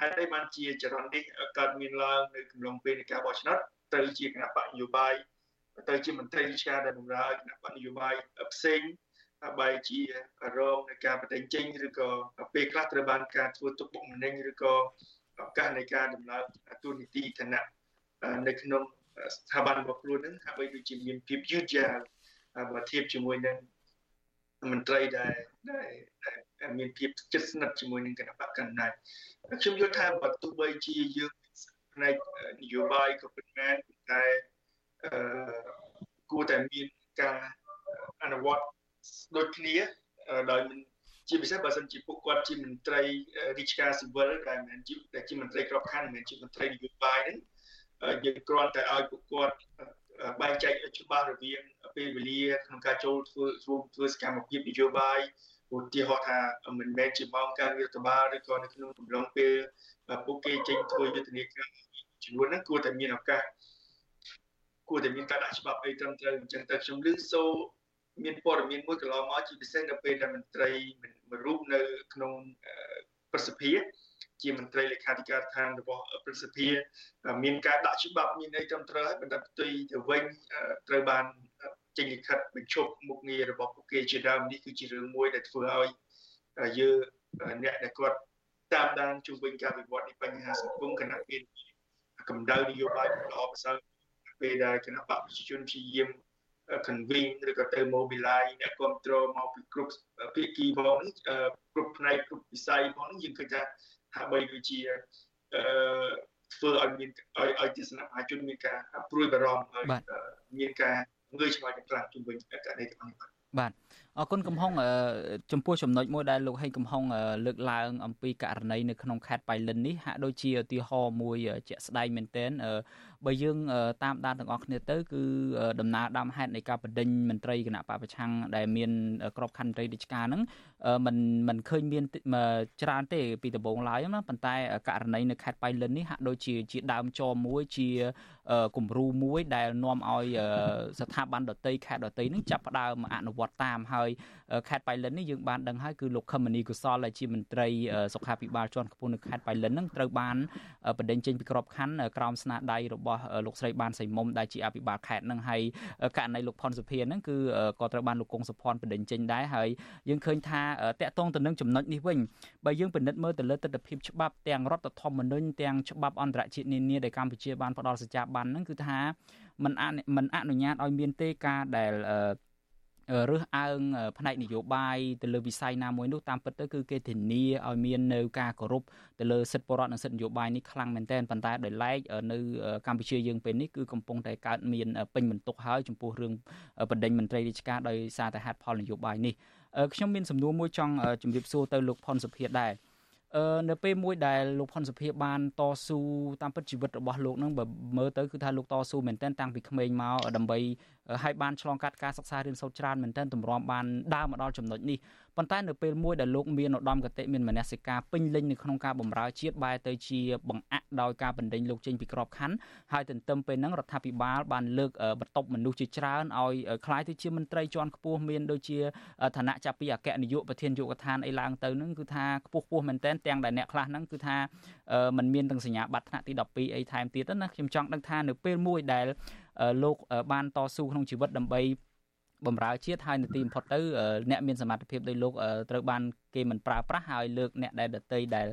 ហេតុអីបានជាចរន្តនេះកើតមានឡើងនៅកំឡុងពេលនៃការបោះឆ្នោតទៅជាគណៈបកនយោបាយ ទៅជាមន្ត្រីរាជការដែលបម្រើគណៈបកនយោបាយផ្សេងបែរជារងនៃការបន្តែងចេញឬក៏ពេលខ្លះត្រូវបានការធ្វើទុកបុកម្នេញឬក៏ឱកាសនៃការដំណើរទូនីតិឋានៈនៅក្នុងស្ថាប័នរបស់ខ្លួននឹងហាក់បីដូចជាមានភាពយឺតយ៉ាវបើធៀបជាមួយនឹងមន្ត្រីដែលដែលមានភាពជិតស្និទ្ធជាមួយនឹងគណៈបកកណ្ដាលខ្ញុំយល់ថាបើទោះបីជាយើងផ្នែកនយោបាយក៏ប៉ុន្តែតែអឺ គួរតែមានការអនុវត្តដូចគ្នាដោយមិនជាពិសេសបើសិនជាពួកគាត់ជាមន្ត្រីរាជការស៊ីវិលដែលមិនជាដែលជាមន្ត្រីក្របខ័ណ្ឌមិនជាមន្ត្រីនយោបាយហ្នឹងយើងគ្រាន់តែឲ្យពួកគាត់បែងចែកច្បាស់រវាងពេលវេលាក្នុងការចូលធ្វើធ្វើសកម្មភាពនយោបាយឧទាហរណ៍ថាមិនមែនជាម៉ោងការងាររដ្ឋបាលឬក៏នៅក្នុងកំឡុងពេលពួកគេចេញធ្វើយុទ្ធនាការចំនួនហ្នឹងគួរតែមានឱកាស គួរតែមានការដាក់ច្បាប់អីត្រឹមត្រូវអញ្ចឹងទៅខ្ញុំលើកសូមានព័ត៌មានមួយកន្លងមកជាពិសេសនៅពេលដែលមន្ត្រីមួយរូបនៅក្នុងប្រសិទ្ធិជាមន្ត្រីលេខាធិការដ្ឋានរបស់ប្រសិទ្ធិមានការដាក់ច្បាប់មានអីត្រឹមត្រូវហើយបន្តផ្ទុយទៅវិញត្រូវបានចេញលិខិតបញ្ឈប់មុខងាររបស់ពួកគេជាដើមនេះគឺជារឿងមួយដែលធ្វើឲ្យយើងអ្នកដែលគាត់តាមដានជំវិញការវិវត្តនៃបញ្ហាសង្គមគណៈពេលកម្ដៅនយោបាយល្អប្រសើរ ពេលដែលគណៈបកប្រជាជនព្យាយាម convene ឬក៏ទៅ mobilize អ្នកគ្រប់គ្រងមកពីគ្រប់ភាគីផងគ្រប់ផ្នែកគ្រប់វិស័យផងយើងឃើញថាហាក់បីដូចជាអឺធ្វើឲ្យមានឲ្យឲ្យទស្សនៈមហាជនមានការព្រួយបារម្ភហើយមានការងើយឆ្ងល់ខ្លាំងជុំវិញករណីទាំងនេះបាទបាទអរគុណកំហុងចំពោះចំណុចមួយដែលលោកហេងកំហុងលើកឡើងអំពីករណីនៅក្នុងខេត្តបៃលិននេះហាក់ដូចជាឧទាហរណ៍មួយជាក់ស្ដែងមែនទែន បើយើងតាមដានទាំងអស់គ្នាទៅគឺដំណើរដើមហេតុនៃការបដិញមន្ត្រីគណៈបពប្រឆាំងដែលមានក្របខ័ណ្ឌមន្ត្រីរាជការហ្នឹង มันมันឃើញមានច្រើនទេពីដំបូងឡើយណាប៉ុន្តែករណីនៅខេត្តបៃលិននេះហាក់ដូចជាជាដើមចមមួយជាគំរូមួយដែលនាំឲ្យស្ថាប័នដតីខេត្តដតីនឹងចាប់ផ្ដើមអនុវត្តតាមហើយខេត្តបៃលិននេះយើងបានដឹងហើយគឺលោកខឹមមនីកុសលដែលជាមន្ត្រីសុខាភិបាលជាន់ខ្ពស់នៅខេត្តបៃលិននឹងត្រូវបានបណ្ដេញចេញពីក្របខ័ណ្ឌក្រោមស្នាដៃរបស់លោកស្រីបានសៃមុំដែលជាអភិបាលខេត្តនឹងហើយករណីលោកផុនសុភានឹងគឺក៏ត្រូវបានលោកកុងសុភ័ណ្ឌបណ្ដេញចេញដែរហើយយើងឃើញថា តកតងទៅនឹងចំណុចនេះវិញបើយើងពិនិត្យមើលទៅលើទស្សនវិជ្ជាច្បាប់ទាំងរដ្ឋធម្មនុញ្ញទាំងច្បាប់អន្តរជាតិនានាដែលកម្ពុជាបានផ្ដល់សច្ចាប័នហ្នឹងគឺថាมันมันអនុញ្ញាតឲ្យមានទេការដែលរើសអើងផ្នែកនយោបាយទៅលើវិស័យណាមួយនោះតាមពិតទៅគឺគេធានាឲ្យមាននៅការគោរពទៅលើសិទ្ធិបរិវត្តនិងសិទ្ធិនយោបាយនេះខ្លាំងមែនទែនប៉ុន្តែដោយឡែកនៅកម្ពុជាយើងពេលនេះគឺកំពុងតែកើតមានពេញបន្ទុកហើយចំពោះរឿងបណ្ដេញមន្ត្រីរាជការដោយសារតែហេតុផលនយោបាយនេះ ខ្ញុំមានសំណួរមួយចង់ជម្រាបសួរទៅលោកផុនសុភាដែរអឺនៅពេលមួយដែលលោកផុនសុភាបានតស៊ូតាមពិតជីវិតរបស់លោកនឹងបើមើលទៅគឺថាលោកតស៊ូមែនទែនតាំងពីក្មេងមកដើម្បីហើយបានឆ្លងកាត់ការសិក្សារៀនសូត្រច្រើនមែនទែនទម្រាំបានដើរមកដល់ចំណុចនេះ ប៉ុន្តែនៅពេលមួយដែលលោកមានឧត្តមគតិមានមនសិការពេញលេញនៅក្នុងការបម្រើជាតិបែរទៅជាបង្អាក់ដោយការបណ្ដេញលោកចេញពីក្របខ័ណ្ឌហើយទន្ទឹមពេលហ្នឹងរដ្ឋាភិបាលបានលើកបន្ទប់មនុស្សជាច្រើនឲ្យคล้ายទៅជាមន្ត្រីជាន់ខ្ពស់មានដូចជាឋានៈចាប់ពីអគ្គនាយកប្រធានយុវដ្ឋានអីឡើងទៅហ្នឹងគឺថាខ្ពស់ខ្ពស់មែនតើទាំងដែលអ្នកខ្លះហ្នឹងគឺថាมันមានទាំងសញ្ញាបត្រថ្នាក់ទី12អីថែមទៀតណាខ្ញុំចង់ដឹងថានៅពេលមួយដែលលោកបានតស៊ូក្នុងជីវិតដើម្បី បំរើជាតិហើយនៅទីបំផុតទៅអ្នកមានសមត្ថភាពដោយលោកត្រូវបានគេមិនប្រើប្រាស់ហើយលើកអ្នកដែលដតីដែល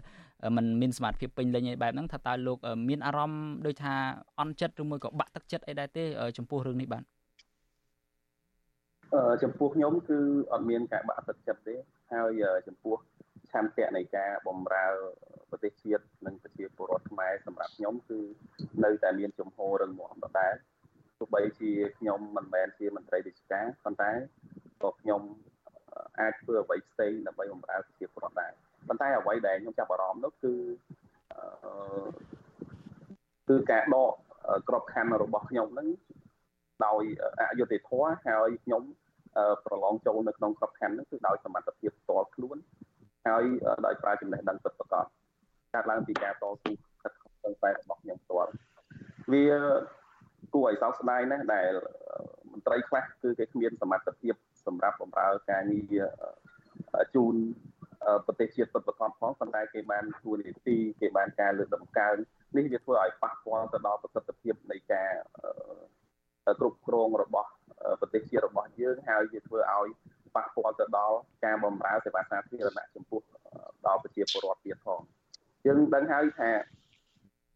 มันមានសមត្ថភាពពេញលេញឯបែបហ្នឹងថាតើលោកមានអារម្មណ៍ដូចថាអន់ចិត្តឬមួយក៏បាក់ទឹកចិត្តអីដែរទេចំពោះរឿងនេះបាទអឺចំពោះខ្ញុំគឺអត់មានការបាក់ទឹកចិត្តទេហើយចំពោះឆន្ទៈនៃការបំរើប្រទេសជាតិនិងប្រជាពលរដ្ឋខ្មែរសម្រាប់ខ្ញុំគឺនៅតែមានជំហររឹងមាំដដែល ទោះបីជាខ្ញុំមិនមែនជាមន្ត្រីរាជការប៉ុន្តែក៏ខ្ញុំអាចធ្វើអ្វីផ្សេងដើម្បីបម្រើប្រជាពលរដ្ឋដែរប៉ុន្តែអ្វីដែលខ្ញុំចាប់អារម្មណ៍នោះគឺគឺការដកក្របខ័ណ្ឌរបស់ខ្ញុំនឹងដោយអយុត្តិធម៌ហើយខ្ញុំប្រឡងចូលនៅក្នុងក្របខ័ណ្ឌនោះគឺដោយសមត្ថភាពផ្ទាល់ខ្លួនហើយដោយប្រើចំណេះដឹងពិតប្រាកដកើតឡើងពីការតស៊ូខិតខំប្រឹងប្រែងរបស់ខ្ញុំផ្ទាល់វា គួរឲ្យសោកស្ដាយណាស់ដែលមន្ត្រីខ្លះគឺគេគ្មានសមត្ថភាពសម្រាប់បម្រើការងារជូនប្រទេសជាតិពិតប្រាកដផងប៉ុន្តែគេបានធ្វើនីតិគេបានការលើកតម្កើងនេះវាធ្វើឲ្យប៉ះពាល់ទៅដល់ប្រសិទ្ធភាពនៃការគ្រប់គ្រងរបស់ប្រទេសជាតិរបស់យើងហើយវាធ្វើឲ្យប៉ះពាល់ទៅដល់ការបម្រើសេវាសាធារណៈចំពោះដល់ប្រជាពលរដ្ឋទៀតផងយើងដឹងហើយថា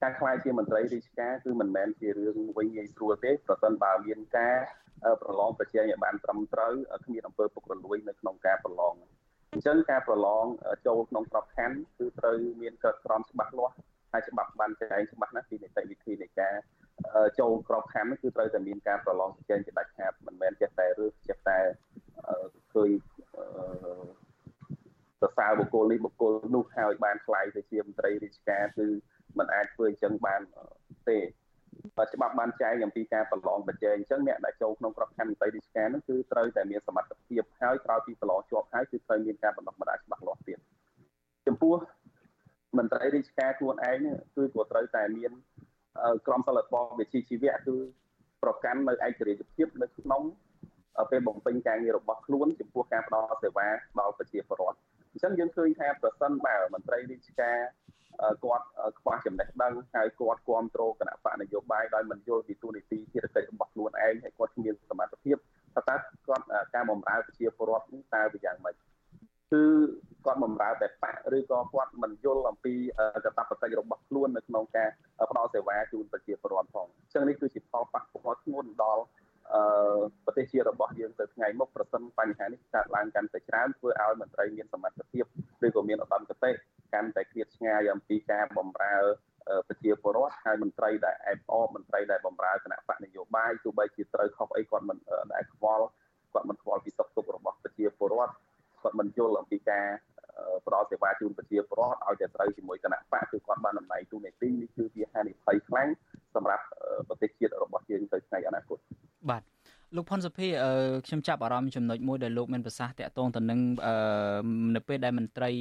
ការខ្លាយជាមន្ត្រីរាជការគឺមិនមែនជារឿងវិញងាយស្រួលទេប្រសិនបើមានការប្រឡងប្រជែងឲ្យបានត្រឹមត្រូវគ្មានអំពើពុករលួយនៅក្នុងការប្រឡងអញ្ចឹងការប្រឡងចូលក្នុងក្របខ័ណ្ឌគឺត្រូវមានក្រឹតក្រមច្បាស់លាស់ហើយច្បាប់បានចែងច្បាស់ណាស់ពីនីតិវិធីនៃការចូលក្របខ័ណ្ឌគឺត្រូវតែមានការប្រឡងប្រជែងជាដាច់ខាតមិនមែនចេះតែរើសចេះតែឃើញសរសើរបុគ្គលនេះបុគ្គលនោះហើយបានខ្លាយទៅជាមន្ត្រីរាជការគឺ มันអាចធ្វើអញ្ចឹងបានទេបើច្បាប់បានចែងអំពីការប្រឡងប្រជែងអញ្ចឹងអ្នកដែលចូលក្នុងក្របខ័ណ្ឌមន្ត្រីរាជការនោះគឺត្រូវតែមានសមត្ថភាពហើយក្រោយពីប្រឡងជាប់ហើយគឺត្រូវមានការបណ្ដុះបណ្ដាលច្បាស់លាស់ទៀតចំពោះមន្ត្រីរាជការខ្លួនឯងគឺក៏ត្រូវតែមានក្រមសីលធម៌វិជ្ជាជីវៈគឺប្រកាន់នៅឯករាជ្យភាពនៅក្នុងពេលបំពេញការងាររបស់ខ្លួនចំពោះការផ្តល់សេវាដល់ប្រជាពលរដ្ឋ អញ្ចឹងយើងឃើញថាប្រសិនបើមន្ត្រីរាជការគាត់ខ្វះចំណេះដឹងហើយគាត់គ្រប់គ្រងគណៈបកនយោបាយដោយមិនយល់ពីទូនីតិភារកិច្ចរបស់ខ្លួនឯងហើយគាត់គ្មានសមត្ថភាពថាតើគាត់ការបម្រើប្រជាពលរដ្ឋនេះតើវាយ៉ាងម៉េចគឺគាត់បម្រើតែបកឬក៏គាត់មិនយល់អំពីកតបកិច្ចរបស់ខ្លួននៅក្នុងការផ្ដល់សេវាជូនប្រជាពលរដ្ឋផងអញ្ចឹងនេះគឺជាផលប៉ះពាល់ធ្ងន់ដល់អឺ ប្រទេសជាតិរបស់យើងទៅថ្ងៃមុខប្រសិនបញ្ហានេះកើតឡើងកាន់តែច្រើនធ្វើឲ្យមន្ត្រីមានសមត្ថភាពឬក៏មានឧត្តមគតិកាន់តែឃ្លាតឆ្ងាយអំពីការបម្រើប្រជាពលរដ្ឋហើយមន្ត្រីដែលអែបអបមន្ត្រីដែលបម្រើគណៈបកនយោបាយទោះបីជាត្រូវខុសអីគាត់មិនដែលខ្វល់គាត់មិនខ្វល់ពីសុខទុក្ខរបស់ប្រជាពលរដ្ឋគាត់មិនយល់អំពីការផ្ដល់សេវាជូនប្រជាពលរដ្ឋឲ្យតែត្រូវជាមួយគណៈបកគឺគាត់បានតំណែងទូនាទីនេះគឺជាហានិភ័យខ្លាំងសម្រាប់ប្រទេសជាតិរបស់យើងទៅថ្ងៃអនាគត បាទលោកផុនសុភីខ្ញុំចាប់អារម្មណ៍ចំណុចមួយដែលលោកមានប្រសាសន៍តាក់ទងទៅនឹងនៅពេលដែលមន្ត្រី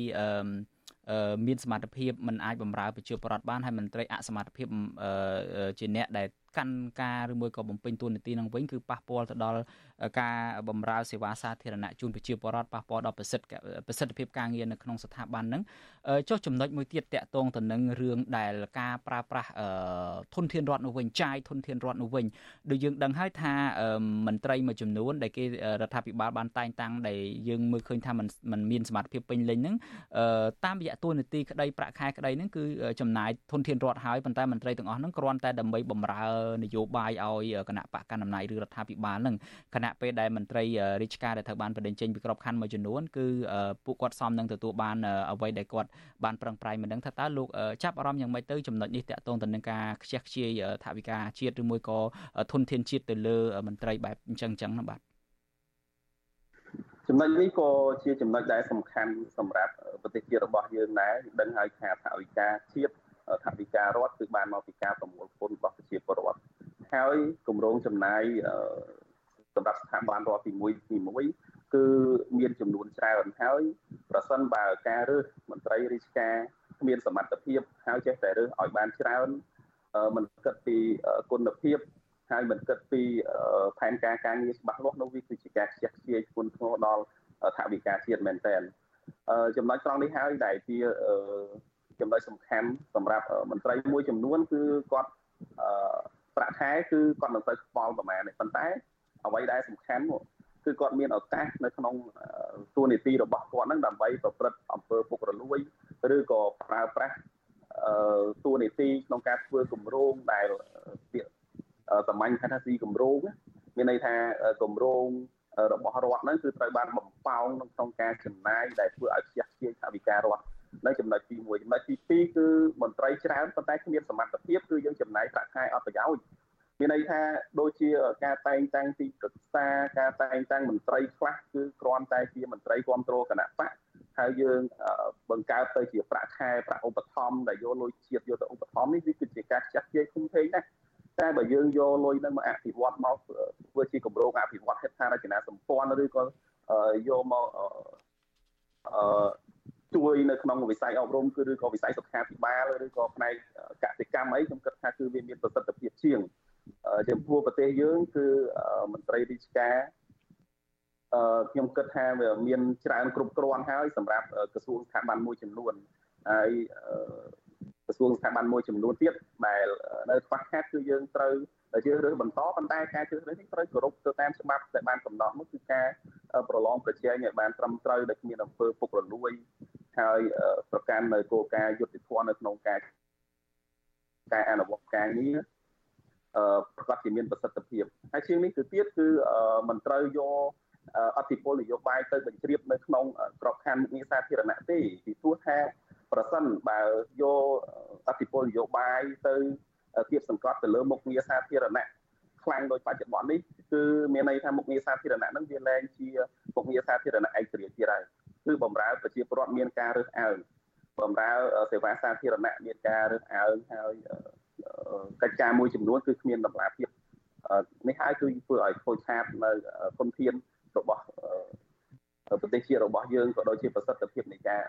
មានសមត្ថភាពមិនអាចបម្រើប្រជាពលរដ្ឋបានហើយមន្ត្រីអសមត្ថភាពជាអ្នកដែលកាន់ការឬមួយក៏បំពេញតួនាទីនឹងវិញគឺប៉ះពាល់ទៅដល់ការបម្រើសេវាសាធារណៈជូនប្រជាពលរដ្ឋប៉ះពាល់ដល់ប្រសិទ្ធប្រសិទ្ធភាពការងារនៅក្នុងស្ថាប័នហ្នឹង ចុះចំណុចមួយទៀតតកតងទៅនឹងរឿងដែលការប្រើប្រាស់ធនធានរដ្ឋនោះវិញចាយធនធានរដ្ឋនោះវិញដូចយើងដឹងហើយថាមន្ត្រីមួយចំនួនដែលគេរដ្ឋាភិបាលបានតែងតាំងដែលយើងមើលឃើញថាมันมันមានសមត្ថភាពពេញលេញហ្នឹងតាមរយៈតួនាទីក្តីប្រាក់ខែក្តីហ្នឹងគឺចំណាយធនធានរដ្ឋហើយប៉ុន្តែមន្ត្រីទាំងអស់ហ្នឹងគ្រាន់តែដើម្បីបម្រើនយោបាយឲ្យគណៈបកកណ្ដាលអំណាចឬរដ្ឋាភិបាលហ្នឹងគណៈពេលដែលមន្ត្រីរាជការដែលត្រូវបានបដិញ្ញចេញពីក្របខ័ណ្ឌមួយចំនួនគឺពួកគាត់សមនឹងទទួលបានអ្វីដែលគាត់ បានប្រឹងប្រែងមិនដឹងថាតើលោកចាប់អារម្មណ៍យ៉ាងម៉េចទៅចំណុចនេះតកតងទៅនឹងការខ្ជះខ្ជាយថាវិការជាតិឬមួយក៏ធនធានជាតិទៅលើមន្ត្រីបែបអញ្ចឹងអញ្ចឹងណាបាទចំណុចនេះក៏ជាចំណុចដែលសំខាន់សម្រាប់ប្រទេសជាតិរបស់យើងដែរដឹងហើយថាថាវិការជាតិថាវិការរដ្ឋគឺបានមកពីការប្រមូលពន្ធរបស់ប្រជាពលរដ្ឋហើយគម្រោងចំណាយសម្រាប់ស្ថាប័នរដ្ឋទី1ទី1 គឺមានចំនួនច្រើនហើយប្រសិនបើការរើសមន្ត្រីរាជការគ្មានសមត្ថភាពហើយចេះតែរើសឲ្យបានច្រើនមិនគិតពីគុណភាពហើយមិនគិតពីផែនការការងារច្បាស់លាស់នោះវាគឺជាការខ្ជះខ្ជាយធ្ងន់ធ្ងរដល់ថាវិការជាតិមែនទែនចំណុចត្រង់នេះហើយដែលជាចំណុចសំខាន់សម្រាប់មន្ត្រីមួយចំនួនគឺគាត់ប្រាក់ខែគឺគាត់មិនសូវខ្វល់ប្រហែលទេប៉ុន្តែអ្វីដែលសំខាន់ គឺគាត់មានឱកាសនៅក្នុងទួនាទីរបស់គាត់ហ្នឹងដើម្បីប្រព្រឹត្តអំពើពុករលួយឬក៏ប្រើប្រាស់ទួនាទីក្នុងការធ្វើគម្រោងដែលពាក្យសាមញ្ញថាស៊ីគម្រោងមានន័យថាគម្រោងរបស់រដ្ឋហ្នឹងគឺត្រូវបានបំផោងក្នុងការចំណាយដែលធ្វើឲ្យខ្ជះខ្ជាយថវិការដ្ឋនៅចំណុចទី1ចំណុចទី2គឺមន្ត្រីច្រើនប៉ុន្តែគ្មានសមត្ថភាពគឺយើងចំណាយប្រាក់ខែអត់ប្រយោជន៍ មានន័យថាដូចជាការតែងតាំងទីប្រឹក្សាការតែងតាំងមន្ត្រីខ្លះគឺគ្រាន់តែជាមន្ត្រីគ្រប់គ្រងគណៈបកហើយយើងបង្កើតទៅជាប្រាក់ខែប្រាក់ឧបត្ថម្ភដែលយកលុយជាតិយកទៅឧបត្ថម្ភនេះវាគឺជាការខ្ជះខ្ជាយធំធេងណាស់តែបើយើងយកលុយនឹងមកអភិវឌ្ឍមកធ្វើជាគម្រោងអភិវឌ្ឍហេដ្ឋារចនាសម្ព័ន្ធឬក៏យកមកអឺជួយនៅក្នុងវិស័យអប់រំគឺឬក៏វិស័យសុខាភិបាលឬក៏ផ្នែកកសិកម្មអីខ្ញុំគិតថាគឺវាមានប្រសិទ្ធភាពជាង ចំពោះប្រទេសយើងគឺមន្ត្រីរាជការអឺខ្ញុំគិតថាវាមានច្រើនគ្រប់គ្រាន់ហើយសម្រាប់ក្រសួងស្ថាប័នមួយចំនួនហើយក្រសួងស្ថាប័នមួយចំនួនទៀតដែលនៅខ្វះខាតគឺយើងត្រូវជ្រើសរើសបន្តប៉ុន្តែការជ្រើសរើសនេះត្រូវគោរពទៅតាមច្បាប់ដែលបានកំណត់នោះគឺការប្រឡងប្រជែងឲ្យបានត្រឹមត្រូវដោយគ្មានអំពើពុករលួយហើយប្រកាន់នៅគោលការណ៍យុត្តិធម៌នៅក្នុងការការអនុវត្តការងារអឺ ប្រកាសជាមានប្រសិទ្ធភាពហើយជាងនេះគឺទៀតគឺមិនត្រូវយកអធិបុលនយោបាយទៅបញ្ជ្រាបនៅក្នុងក្របខ័ណ្ឌមុខងារសាធារណៈទេពីព្រោះថាប្រសិនបើយកអធិបុលនយោបាយទៅគៀបសង្កត់ទៅលើមុខងារសាធារណៈខ្លាំងដោយបច្ចុប្បន្ននេះគឺមានន័យថាមុខងារសាធារណៈហ្នឹងវាលែងជាមុខងារសាធារណៈឯករាជ្យទៀតហើយគឺបំរើប្រជាពលរដ្ឋមានការរើសអើងបំរើសេវាសាធារណៈមានការរើសអើងហើយ កិច្ចការមួយចំនួនគឺគ្មានតម្លាភាពនេះហើយគឺធ្វើឲ្យខូចខាតនៅគុណធានរបស់ប្រទេសជាតិរបស់យើងក៏ដូចជាប្រសិទ្ធភាពនៃការ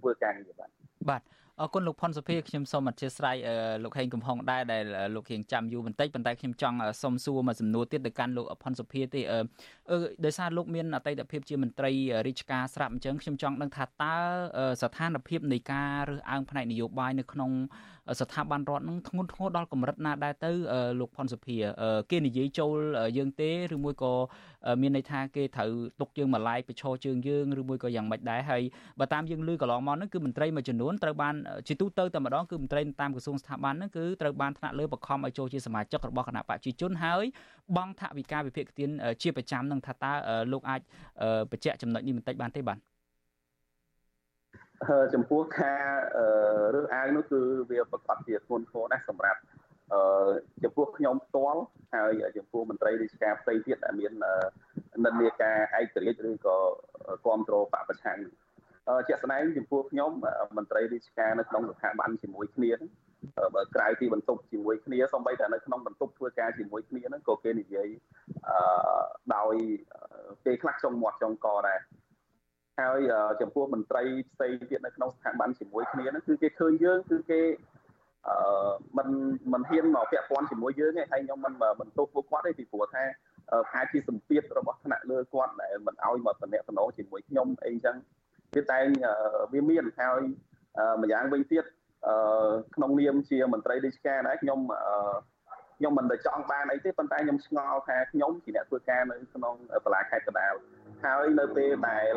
ធ្វើការងារបាទបាទអរគុណលោកផុនសុភាខ្ញុំសូមអធិស្ឋានលោកហេងកំហុងដែរដែលលោករៀងចាំយូរបន្តិចប៉ុន្តែខ្ញុំចង់សុំសួរមួយសំណួរទៀតទៅកាន់លោកផុនសុភាទេអឺដោយសារលោកមានអតីតភាពជាមន្ត្រីរាជការស្រាប់អញ្ចឹងខ្ញុំចង់ដឹងថាតើស្ថានភាពនៃការរើសអើងផ្នែកនយោបាយនៅក្នុងស្ថាប័នរដ្ឋនឹងធ្ងន់ធ្ងរដល់កម្រិតណាដែរទៅលោកផុនសុភាគេនិយាយចូលយើងទេឬមួយក៏មានន័យថាគេត្រូវទុកយើងមកឡាយប្រឈរជើងយើងឬមួយក៏យ៉ាងម៉េចដែរហើយបើតាមយើងឮកន្លងមកហ្នឹងគឺមន្ត្រីមួយចំនួនត្រូវបានជាទូទៅតែម្ដងគឺមន្ត្រីតាមក្រសួងស្ថាប័នហ្នឹងគឺត្រូវបានថ្នាក់លើបខំឲ្យចូលជាសមាជិករបស់គណៈបព្វជិជនហើយបង់ថវិកាវិភាគទានជាប្រចាំនឹងថាតើលោកអាចបញ្ជាក់ចំណុចនេះបន្តិចបានទេបាទ ចំពោះការរើសអើងនោះគឺវាប្រកាសជាធ្ងន់ធ្ងរណាស់សម្រាប់អឺចំពោះខ្ញុំផ្ទាល់ហើយចំពោះមន្ត្រីរាជការផ្សេងទៀតដែលមាននិន្នាការឯករាជ្យឬក៏គ្រប់គ្រងបពប្រឆាំងជាក់ស្ដែងចំពោះខ្ញុំមន្ត្រីរាជការនៅក្នុងស្ថាប័នជាមួយគ្នាបើក្រៅពីបន្ទប់ជាមួយគ្នាសូម្បីតែនៅក្នុងបន្ទប់ធ្វើការជាមួយគ្នាហ្នឹងក៏គេនិយាយអឺដោយពេលខ្លះចង់មាត់ចង់កដែរ ហើយចំពោះមន្ត្រីផ្សេងទៀតនៅក្នុងស្ថាប័នជាមួយគ្នាហ្នឹងគឺគេឃើញយើងគឺគេអឺមិនមិនហ៊ានមកពាក់ព័ន្ធជាមួយយើងទេហើយខ្ញុំមិនបន្ទោសពួកគាត់ទេពីព្រោះថាផែជាសម្ពាធរបស់ថ្នាក់លើគាត់ដែលមិនអោយមកតំណែងតំណងជាមួយខ្ញុំអីចឹងវាតែងវាមានហើយម្យ៉ាងវិញទៀតក្នុងនាមជាមន្ត្រីរាជការដែរខ្ញុំខ្ញុំមិនដែលចង់បានអីទេប៉ុន្តែខ្ញុំឆ្ងល់ថាខ្ញុំជាអ្នកធ្វើការនៅក្នុងបលាខេត្តកណ្ដាល ហើយនៅពេលដែល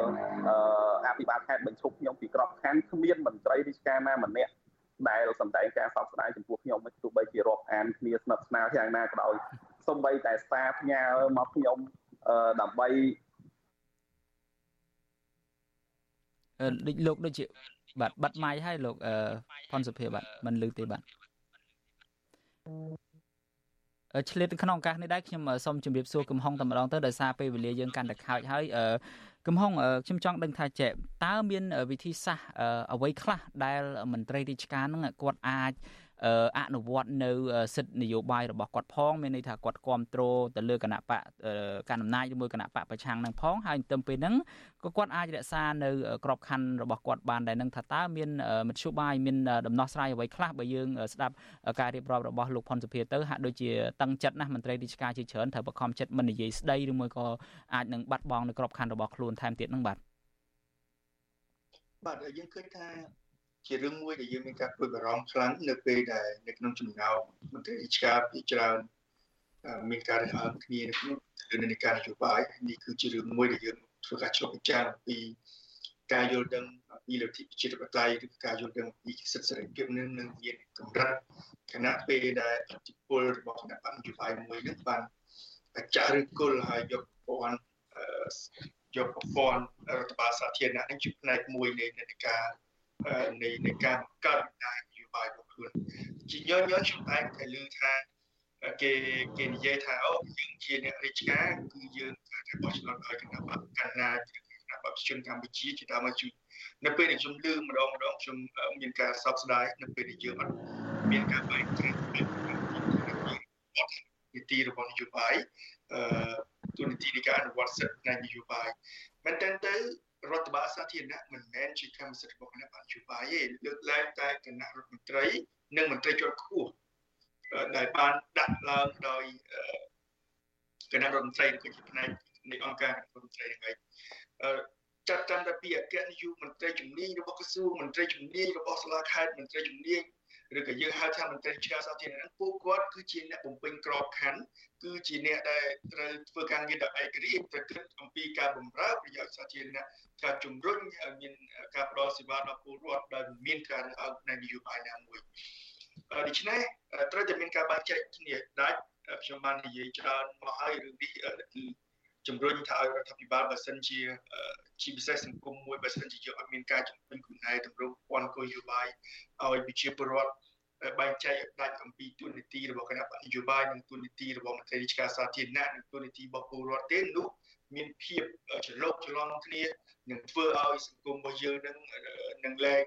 អភិបាលខេត្តបញ្ឈប់ខ្ញុំពីក្របខ័ណ្ឌគ្មានមន្ត្រីរាជការណាម្នាក់ដែលសម្ដែងការសោកស្ដាយចំពោះខ្ញុំទោះបីជារាប់អានគ្នាស្និទ្ធស្នាលយ៉ាងណាក៏ដោយសូម្បីតែសារផ្ញើមកខ្ញុំដើម្បីដូចលោកដូចជាបាទបាត់ម៉ៃហើយលោកផុនសុភាបាទមិនលឺទេបាទ ឆ្លៀតក្នុងឱកាសនេះដែរខ្ញុំសូមជម្រាបសួរកំហុងតែម្ដងទៅដោយសារពេលវេលាយើងកាន់តែខោចហើយកំហុងខ្ញុំចង់ដឹងថាចេតើមានវិធីសាស្ត្រអ្វីខ្លះដែលមន្ត្រីរាជការនឹងគាត់អាច អនុវត្តនៅសិទ្ធិនយោបាយរបស់គាត់ផងមានន័យថាគាត់គ្រប់គ្រងទៅលើគណៈបកកណ្ដាលអំណាចជាមួយគណៈបកប្រឆាំងនឹងផងហើយទៅពេលហ្នឹងក៏គាត់អាចរក្សានៅក្របខ័ណ្ឌរបស់គាត់បានដែរនឹងថាតើមានមធ្យោបាយមានដំណោះស្រាយអ្វីខ្លះបើយើងស្ដាប់ការរៀបរាប់របស់លោកផុនសុភាទៅហាក់ដូចជាតឹងចិត្តណាស់មន្ត្រីរាជការជាច្រើនត្រូវបខំចិត្តមិននិយាយស្ដីឬមួយក៏អាចនឹងបាត់បង់នៅក្របខ័ណ្ឌរបស់ខ្លួនថែមទៀតនឹងបាទបាទយើងឃើញថា ជារឿងមួយដែលយើងមានការព្រួយបារម្ភខ្លាំងនៅពេលដែលនៅក្នុងចំណោមមន្ត្រីរាជការពីច្រើនមានការរើសអើងគ្នានៅក្នុងលើនៃការនយោបាយនេះគឺជារឿងមួយដែលយើងធ្វើការឆ្លុះបញ្ចាំងពីការយល់ដឹងពីលទ្ធិប្រជាធិបតេយ្យឬការយល់ដឹងពីសិទ្ធិសេរីភាពនឹងនឹងមានកម្រិតគណៈពេលដែលអធិពលរបស់គណៈបកនយោបាយមួយនឹងបានចាក់ឬគល់ហើយយកព័ន្ធយកប្រព័ន្ធរដ្ឋបាលសាធារណៈនឹងជាផ្នែកមួយនៃនៃការ នៃនៃការបង្កើតវិស័យនយោបាយរបស់ខ្លួនជាញញខ្ញុំតែងតែឮថាគេគេនិយាយថាអូយើងជាអ្នករាជការគឺយើងត្រូវបោះឆ្នោតឲ្យគណៈបកកណ្ដាលគណៈបកជនកម្ពុជាជាដើមមកជួយនៅពេលដែលខ្ញុំឮម្ដងម្ដងខ្ញុំមានការសោកស្ដាយនៅពេលដែលយើងអត់មានការបែងចែកនីតិរបស់នយោបាយអឺទូនីតិនៃការអនុវត្តសិទ្ធិផ្នែកនយោបាយមែនតើទៅ រដ្ឋបាលសាធារណៈមិនមែនជាកម្មសិទ្ធិរបស់គណៈបញ្ជបាយទេលើកឡើងតែគណៈរដ្ឋមន្ត្រី និងមន្ត្រីជាន់ខ្ពស់ដែលបានដាក់ឡើងដោយគណៈរដ្ឋមន្ត្រីគឺជាផ្នែកនៃអង្គការរដ្ឋមន្ត្រីហ្នឹងហើយចាត់តាំងតែពីអគ្គនាយកមន្ត្រីជំនាញរបស់ក្រសួងមន្ត្រីជំនាញរបស់សាលាខេត្តមន្ត្រីជំនាញ ឬក៏យើងហៅថាមន្ត្រីឆ្កាសាធារណៈពួកគាត់គឺជាអ្នកបំពេញក្របខ័ណ្ឌគឺជាអ្នកដែលត្រូវធ្វើការងារដោយឯករាជ្យប្រគិតអំពីការបម្រើប្រយោជន៍សាធារណៈការជំរុញឲ្យមានការផ្តល់សេវាដល់ពលរដ្ឋដែលមានការរើសអើងផ្នែកនយោបាយណាមួយដូច្នេះត្រូវតែមានការបែងចែកគ្នាដាច់ខ្ញុំបាននិយាយច្រើនមកហើយរឿងនេះគឺ ជំរុញថាឲ្យរដ្ឋាភិបាលបើសិនជាជាពិសេសសង្គមមួយបើសិនជាយកឲ្យមានការជំរុញកំណែតម្រូវព័ន្ធគោលនយោបាយឲ្យប្រជាពលរដ្ឋបែងចែកដាច់អំពីទូនីតិរបស់គណៈបកនយោបាយនិងទូនីតិរបស់មន្ត្រីរាជការសាធារណៈនិងទូនីតិរបស់ពលរដ្ឋទេនោះមានភាពច្រឡុកច្រឡំគ្នានឹងធ្វើឲ្យសង្គមរបស់យើងនឹងនឹងលែង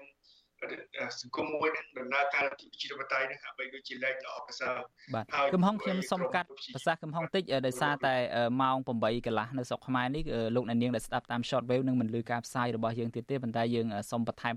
សង្គមមួយនឹងដំណើរការប្រជាធិបតេយ្យនឹងហាក់បីដូចជាលែងល្អប្រសើរបាទកំហុងខ្ញុំសុំកាត់ប្រសាសន៍កំហុងតិចដោយសារតែម៉ោង8កន្លះនៅស្រុកខ្មែរនេះលោកអ្នកនាងដែលស្ដាប់តាម short wave នឹងមិនលឺការផ្សាយរបស់យើងទៀតទេប៉ុន្តែយើងសុំបន្ថែម